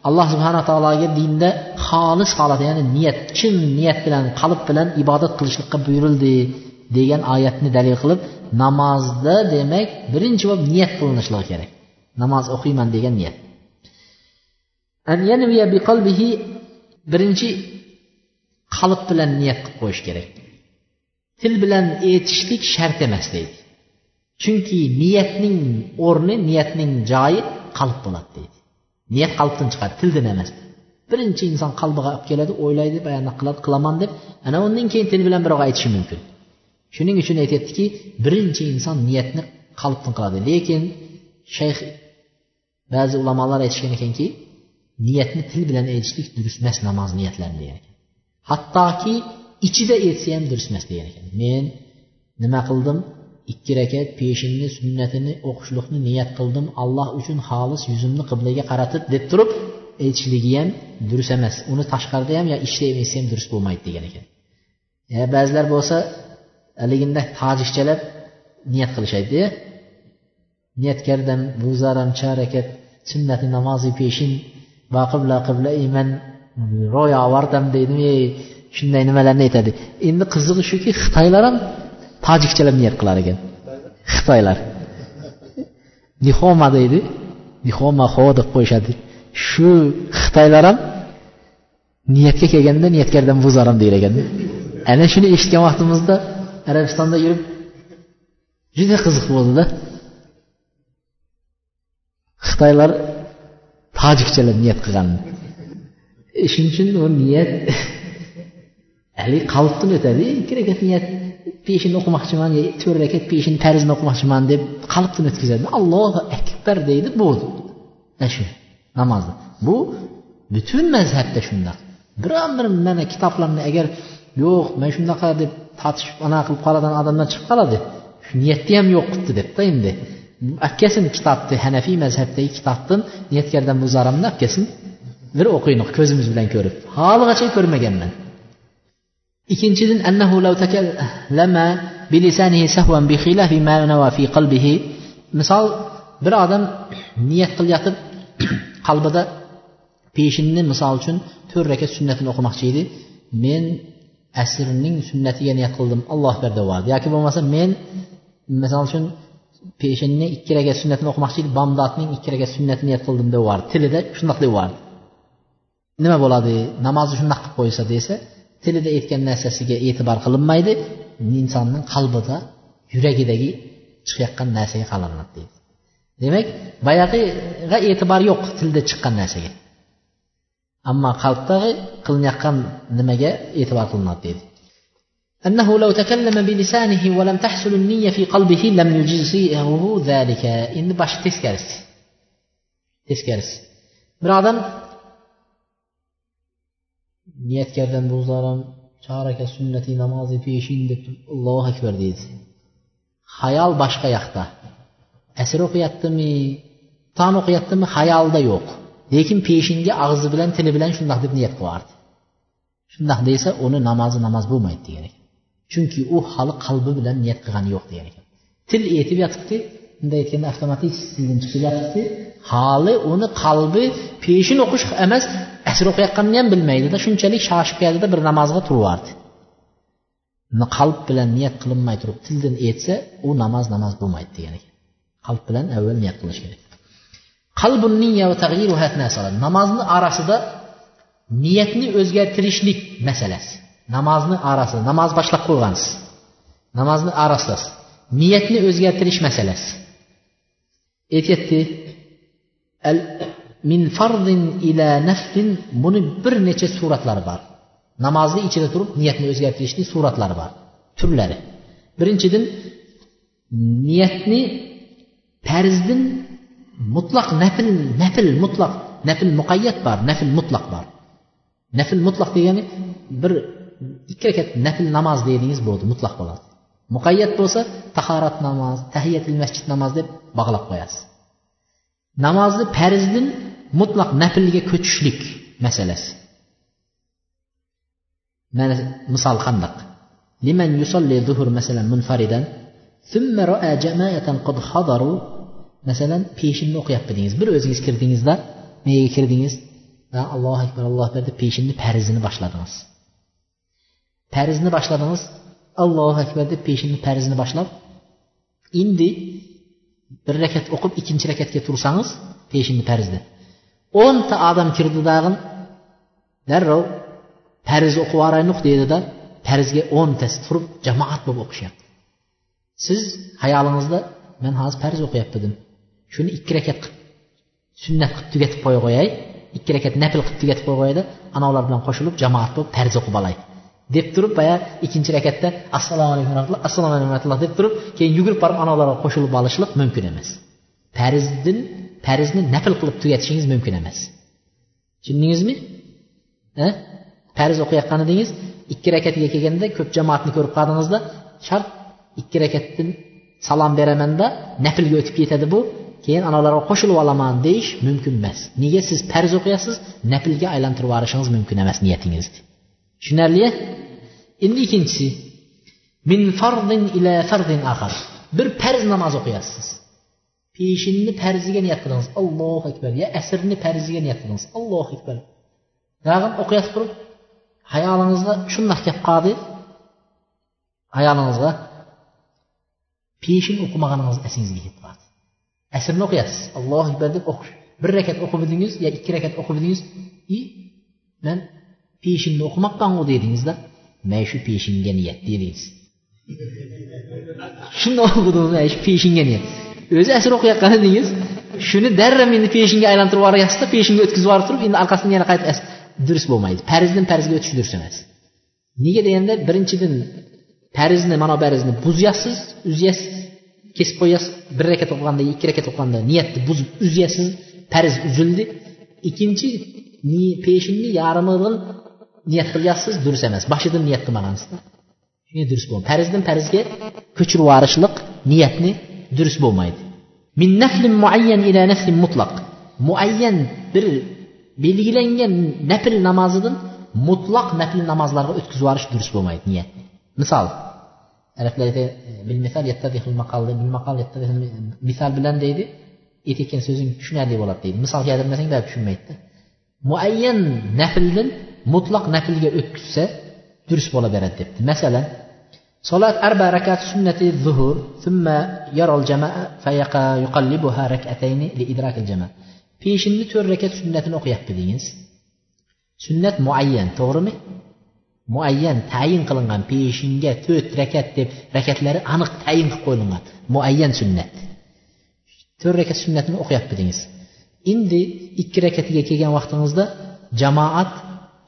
Speaker 1: Alloh subhana taologa dinda xolis holat ya'ni niyat chin niyat bilan qalb bilan ibodat qilishlikqa buyurildi degan oyatni dalil qilib namozda demak birinchi bo'lib niyat qilinishligi kerak. Namoz o'qiyman degan niyat. Birinchi qalb bilan niyat qilib qo'yish kerak. Til bilan aytishlik shart emas deydi. Chunki niyatning o'rni niyatning joyi qalb bo'ladi deydi. Niyat qalbdan chiqadi tildan emas. Birinchi inson qalbiga olib keladi o'ylaydi bayana qiladi qilaman deb ana undan keyin til bilan biroq aytishi mumkin. Shuning uchun aytyaptiki birinchi inson niyatni qalbdan qiladi. Lekin shayx ba'zi ulamolar aytishgan ekanki niyatni til bilan aytishlik durust emas namoz niyatlarini degan ekan hattoki ichida etsa ham durust emas degan ekan. Men nima qildim? Ikki rakat peshinni sunnatini o'qishlikni niyat qildim. Alloh uchun xolis yuzimni qiblaga qaratib deb turib aytishligi ham durust emas. Uni tashqarida ham yo ichida ham etsa ham durust bo'lmaydi degan ekan. Ba'zilar bo'lsa haliginda tojikchalab niyat qilishadida niyat kardam buzaram charakat sunnati namozi peshin va qibla qibla iman ro'yo ovardam deydimi shunday nimalarni aytadi? Endi qizig'i shuki xitoylar ham tojikchalar niyat qilar ekan. Xitoylar nixoma deydi. Nixoma ho deb qo'yishadi. Shu xitoylar ham niyatga kelganda niyatkardan buzaram deyar ekan. Ana shuni eshitgan vaqtimizda arabistonda yurib juda qiziq bo'ldida. Xitoylar tojikchalar niyat qilgan shuning uchun niyat haligi qalbdan o'tadi ikki rakat niyat peshinni o'qimoqchiman to'rt rakat peshin farzni o'qimoqchiman deb qalbdan o'tkazadi allohu akbar deydi bo'ldi mana shu namozni bu butun mazhabda shundoq biron bir mana kitoblarni agar yo'q man shunaqa deb tortishib anaqa qilib qoladigan odamlar chiqib qoladi shu niyatni ham yo'q qilibdi debda endi akkasin kitobni hanafiy mazhabdagi kitobdan niyatkardan muzaramni kelsin bir o'qiylik ko'zimiz bilan ko'rib. Haligacha ko'rmaganman. Ikkinchidan annahu law takallama bilisanihi sahwan bi khilafi ma nawa fi qalbihi. Misol bir odam niyat qilayotib qalbida peshinni misol uchun to'rt rakat sunnatini o'qimoqchi edi. Men asrning sunnatiga niyat qildim alloh akbar deyordi yoki bo'lmasa men misol uchun peshinni ikki rakat sunnatini o'qimoqchi edi bomdodning ikki rakat sunnatini niyat qildim deyordi tilida shundoq deyordi nima bo'ladi namozni shundoq qilib qo'ysa desa tilida aytgan narsasiga e'tibor qilinmaydi insonning qalbida yuragidagi chiqayotgan narsaga qalinadi deydi demak boyagiga e'tibor yo'q tilda chiqqan narsaga ammo qalbdagi qilinayotgan nimaga e'tibor qilinadi deydi أنه لو تكلم بلسانه ولم تحصل النية في قلبه لم يجزئه ذلك إن باش تسكرس تسكرس bir odam niyatkardan bo'zlarim charaka sunnati namozi peshin deb allohu akbar deydi. Hayol boshqa yoqda. Asr o'qiyaptimi tan o'qiyaptimi hayolda yo'q. Lekin peshinga og'zi bilan tili bilan shundoq deb niyat qilardi. Shundoq desa uni namozi namoz bo'lmaydi degan ekan. Chunki u hali qalbi bilan niyat qilgani yo'q degan ekan. Til aytib yotibdi bunday aytganda avtomatik tildan chiqib yotibdi. Hali uni qalbi peshin o'qish emas asr o'qiyotganini ham bilmaydida shunchalik shoshib keldida bir namozga turyapti qalb bilan niyat qilinmay turib tildan aytsa u namoz namoz bo'lmaydi degan ekan. Qalb bilan avval niyat qilish kerak. Namozni orasida niyatni o'zgartirishlik masalasi. Namozni orasida namoz boshlab qo'ygansiz namozni orasida niyatni o'zgartirish masalasi. Aytyapti min fardin ila nafsin buni bir necha suratlari bor. Namozni ichida turib niyatni o'zgartirishlik suratlari bor. Turlari. Birinchidan niyatni farzdin mutlaq nafl nafl mutlaq nafl muqayyat bor nafl mutlaq bor. Nafl mutlaq degani bir ikki rakat nafl namoz dedingiz bo'ldi mutlaq bo'ladi. Muqayyat bo'lsa tahorat namoz tahiyatil masjid namoz deb bog'lab qo'yasiz. Namozni farzdin mutlaq naflga ko'chishlik masalasi. Mana misol qandaq liman yusolli zuhur masalan munfaridan thumma ra'a jama'atan qad hadaru. Masalan peshinni o'qiyaptidingiz bir o'zingiz kirdingizda nega kirdingiz? Va allohu akbar allohu akbar deb peshinni farzini boshladingiz. Farzni boshladingiz allohu akbar deb peshinni farzini boshlab endi bir rakat o'qib ikkinchi rakatga tursangiz peshinni farzni o'nta odam kirdi dag'in darrov farz o'qib yuboraylik deydida farzga o'ntasi turib jamoat bo'lib o'qishyapti. Siz hayolingizda man hozir farz o'qiyaptidim shuni ikki rakat qilib sunnat qilib tugatib qo'ya qo'yay ikki rakat nafl qilib tugatib qo'ya qo'yadi anavlar bilan qo'shilib jamoat bo'lib farz o'qib olay deb turib boya ikkinchi rakatda assalomu alaykum rahmatulloh assalomu alaykum rahmatulloh deb turib keyin yugurib borib anavlarga qo'shilib olishlik mumkin emas. Farzdin farzni nafl qilib tugatishingiz mumkin emas. Tushundingizmi? Farz o'qiyotgan edingiz ikki rakatiga kelganda ko'p jamoatni ko'rib qoldingizda shart ikki rakatdan salom beramanda naflga o'tib ketadi bu. Keyin anavilarga qo'shilib olaman deyish mumkin emas. Nega siz farz o'qiyapsiz? Naflga aylantirib yuborishingiz mumkin emas niyatingizni tushunarli endi ikkinchisi. Min fardin ila fardin axar bir farz namoz o'qiyapsiz. Peshinni farziga niyat qildingiz. Allohu akbar. Ya asrni farziga niyat qildingiz. Allohu akbar. Tag'in o'qiyotib turib hayolingizga shundoq kelib qoldi hayolingizga peshin o'qimaganingiz esingizga kelib qoldi asrni o'qiyapsiz. Allohu akbar deb o'qish. Bir rakat o'qib edingiz yo ikki rakat o'qib edingiz и man peshinni o'qimabmanu dedingizda man shu peshinga niyat dedingiz. Shuni o'qidim shu peshinga niyat. O'zi asr o'qiyotgan edingiz shuni darra meni peshinga aylantirib yuboryapsizda peshinga o'tkazib yuborib turib endi orqasidan yana qaytib durust bo'lmaydi farzdan farzga o'tish durust emas nega deganda birinchidan farzni mana farzni buzyapsiz uzyapsiz kesib qo'yasiz bir rakat o'qiganda ikki rakat o'qiganda niyatni buzib uzyapsiz farz uzildi. Ikkinchi peshinni yarmidan niyat qilyapsiz durust emas boshidan niyat qilmagansiz shunga durust bo'lmaydi farzdan farzga ko'chirib yuborishlik niyatni durust bo'lmaydi. Min naflin muayyan ila naflin mutlaq. Muayyan bir belgilangan nafl namozidan mutlaq nafl namozlarga o'tkazib yuborish durust bo'lmaydi niyat. Misol e, misol bilan deydi aytayotgan so'zing tushunarli bo'ladi deydi. Misol keltirmasang baribir tushunmaydida muayyan nafldan mutlaq naflga o'tkazsa durust bo'laveradi debdi. Masalan solat arba rakat sunnati zuhur thumma yaral jamaa yuqallibuha rak'atayni li idrakil jamaa peshinni to'rt rakat sunnatini o'qiyapti deyingiz sunnat muayyan to'g'rimi? Muayyan tayin qilingan peshinga to'rt rakat deb rakatlari aniq tayin qilib qo'yilgan muayyan sunnat. To'rt rakat sunnatini o'qiyapti deyingiz endi ikki rakatiga kelgan vaqtingizda jamoat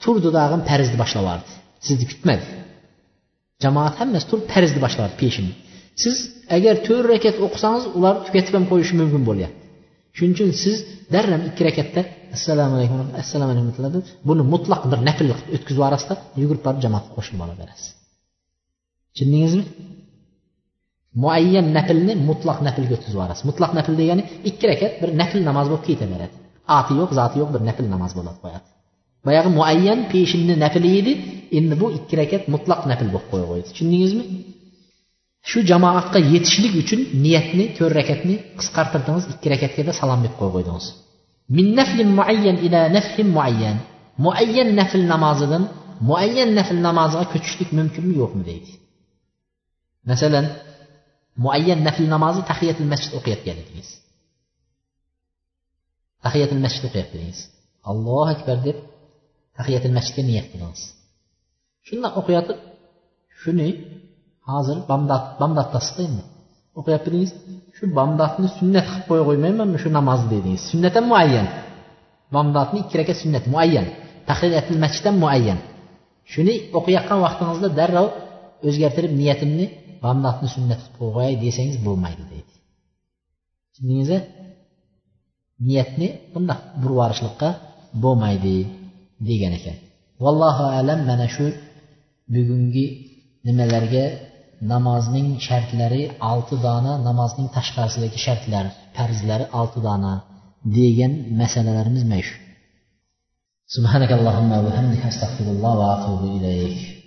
Speaker 1: turdi dag'in farzni boshlab yubordi sizni kutmadi. Jamoat hammasi turib farzni boshladi yubordi peshinni siz agar to'rt rakat o'qisangiz ular tugatib ham qo'yishi mumkin bo'lyapti. Shuning uchun siz darrov ikki rakatda assalomu alaykum assalomu alaykum deb buni mutlaq bir nafl o'tkazib yuborasizda yugurib borib jamoatga qo'shilib olaverasiz tushundingizmi? Muayyan naflni mutlaq naflga o'tkazib yuborasiz. Mutlaq nafl degani ikki rakat bir nafl namoz bo'lib ketaveradi. Oti yo'q zoti yo'q bir nafl namoz bo'lib qo'yadi. Boyagi muayyan peshinni nafli edi endi bu ikki rakat mutlaq nafl bo'lib qo'ya qo'ydi. Tushundingizmi? Shu jamoatga yetishlik uchun niyatni to'rt rakatni qisqartirdingiz ikki rakatga salom berib qo'yib qo'ydingiz. Min naflin muayyan ila naflin muayyan. Muayyan nafl namozidan muayyan nafl namoziga ko'chishlik mumkinmi yo'qmi deydi. Masalan muayyan nafl namozi tahiyatul masjid o'qiyotgan edingiz. Tahiyatul masjid o'qiyapti edingiz allohu akbar deb tahiyatul masjidga niyat qilamiz. Shundoq o'qiyotib shuni hozir bamdod bamdodtasizda endi o'qiyapti dedingiz shu bamdodni sunnat qilib qo'ya qo'ymaymanmi shu namozni dedingiz? Sunnat ham muayyan. Bamdodni ikki rakat sunnat muayyan. Tahiyatul masjid ham muayyan. Shuni o'qiyotgan vaqtingizda darrov o'zgartirib niyatimni bamdodni sunnat qilib qo'yay desangiz bo'lmaydi deydi. Tushundingizmi? Niyatni bundoq burib bo'lmaydi. degan ekan. Vallohu alam mana shu bugungi nimalarga namozning shartlari olti dona namozning tashqarisidagi shartlar farzlari olti dona degan masalalarimiz mana shu. Subhanakallohumma va hamdika astag'firulloh va atubu ilayk.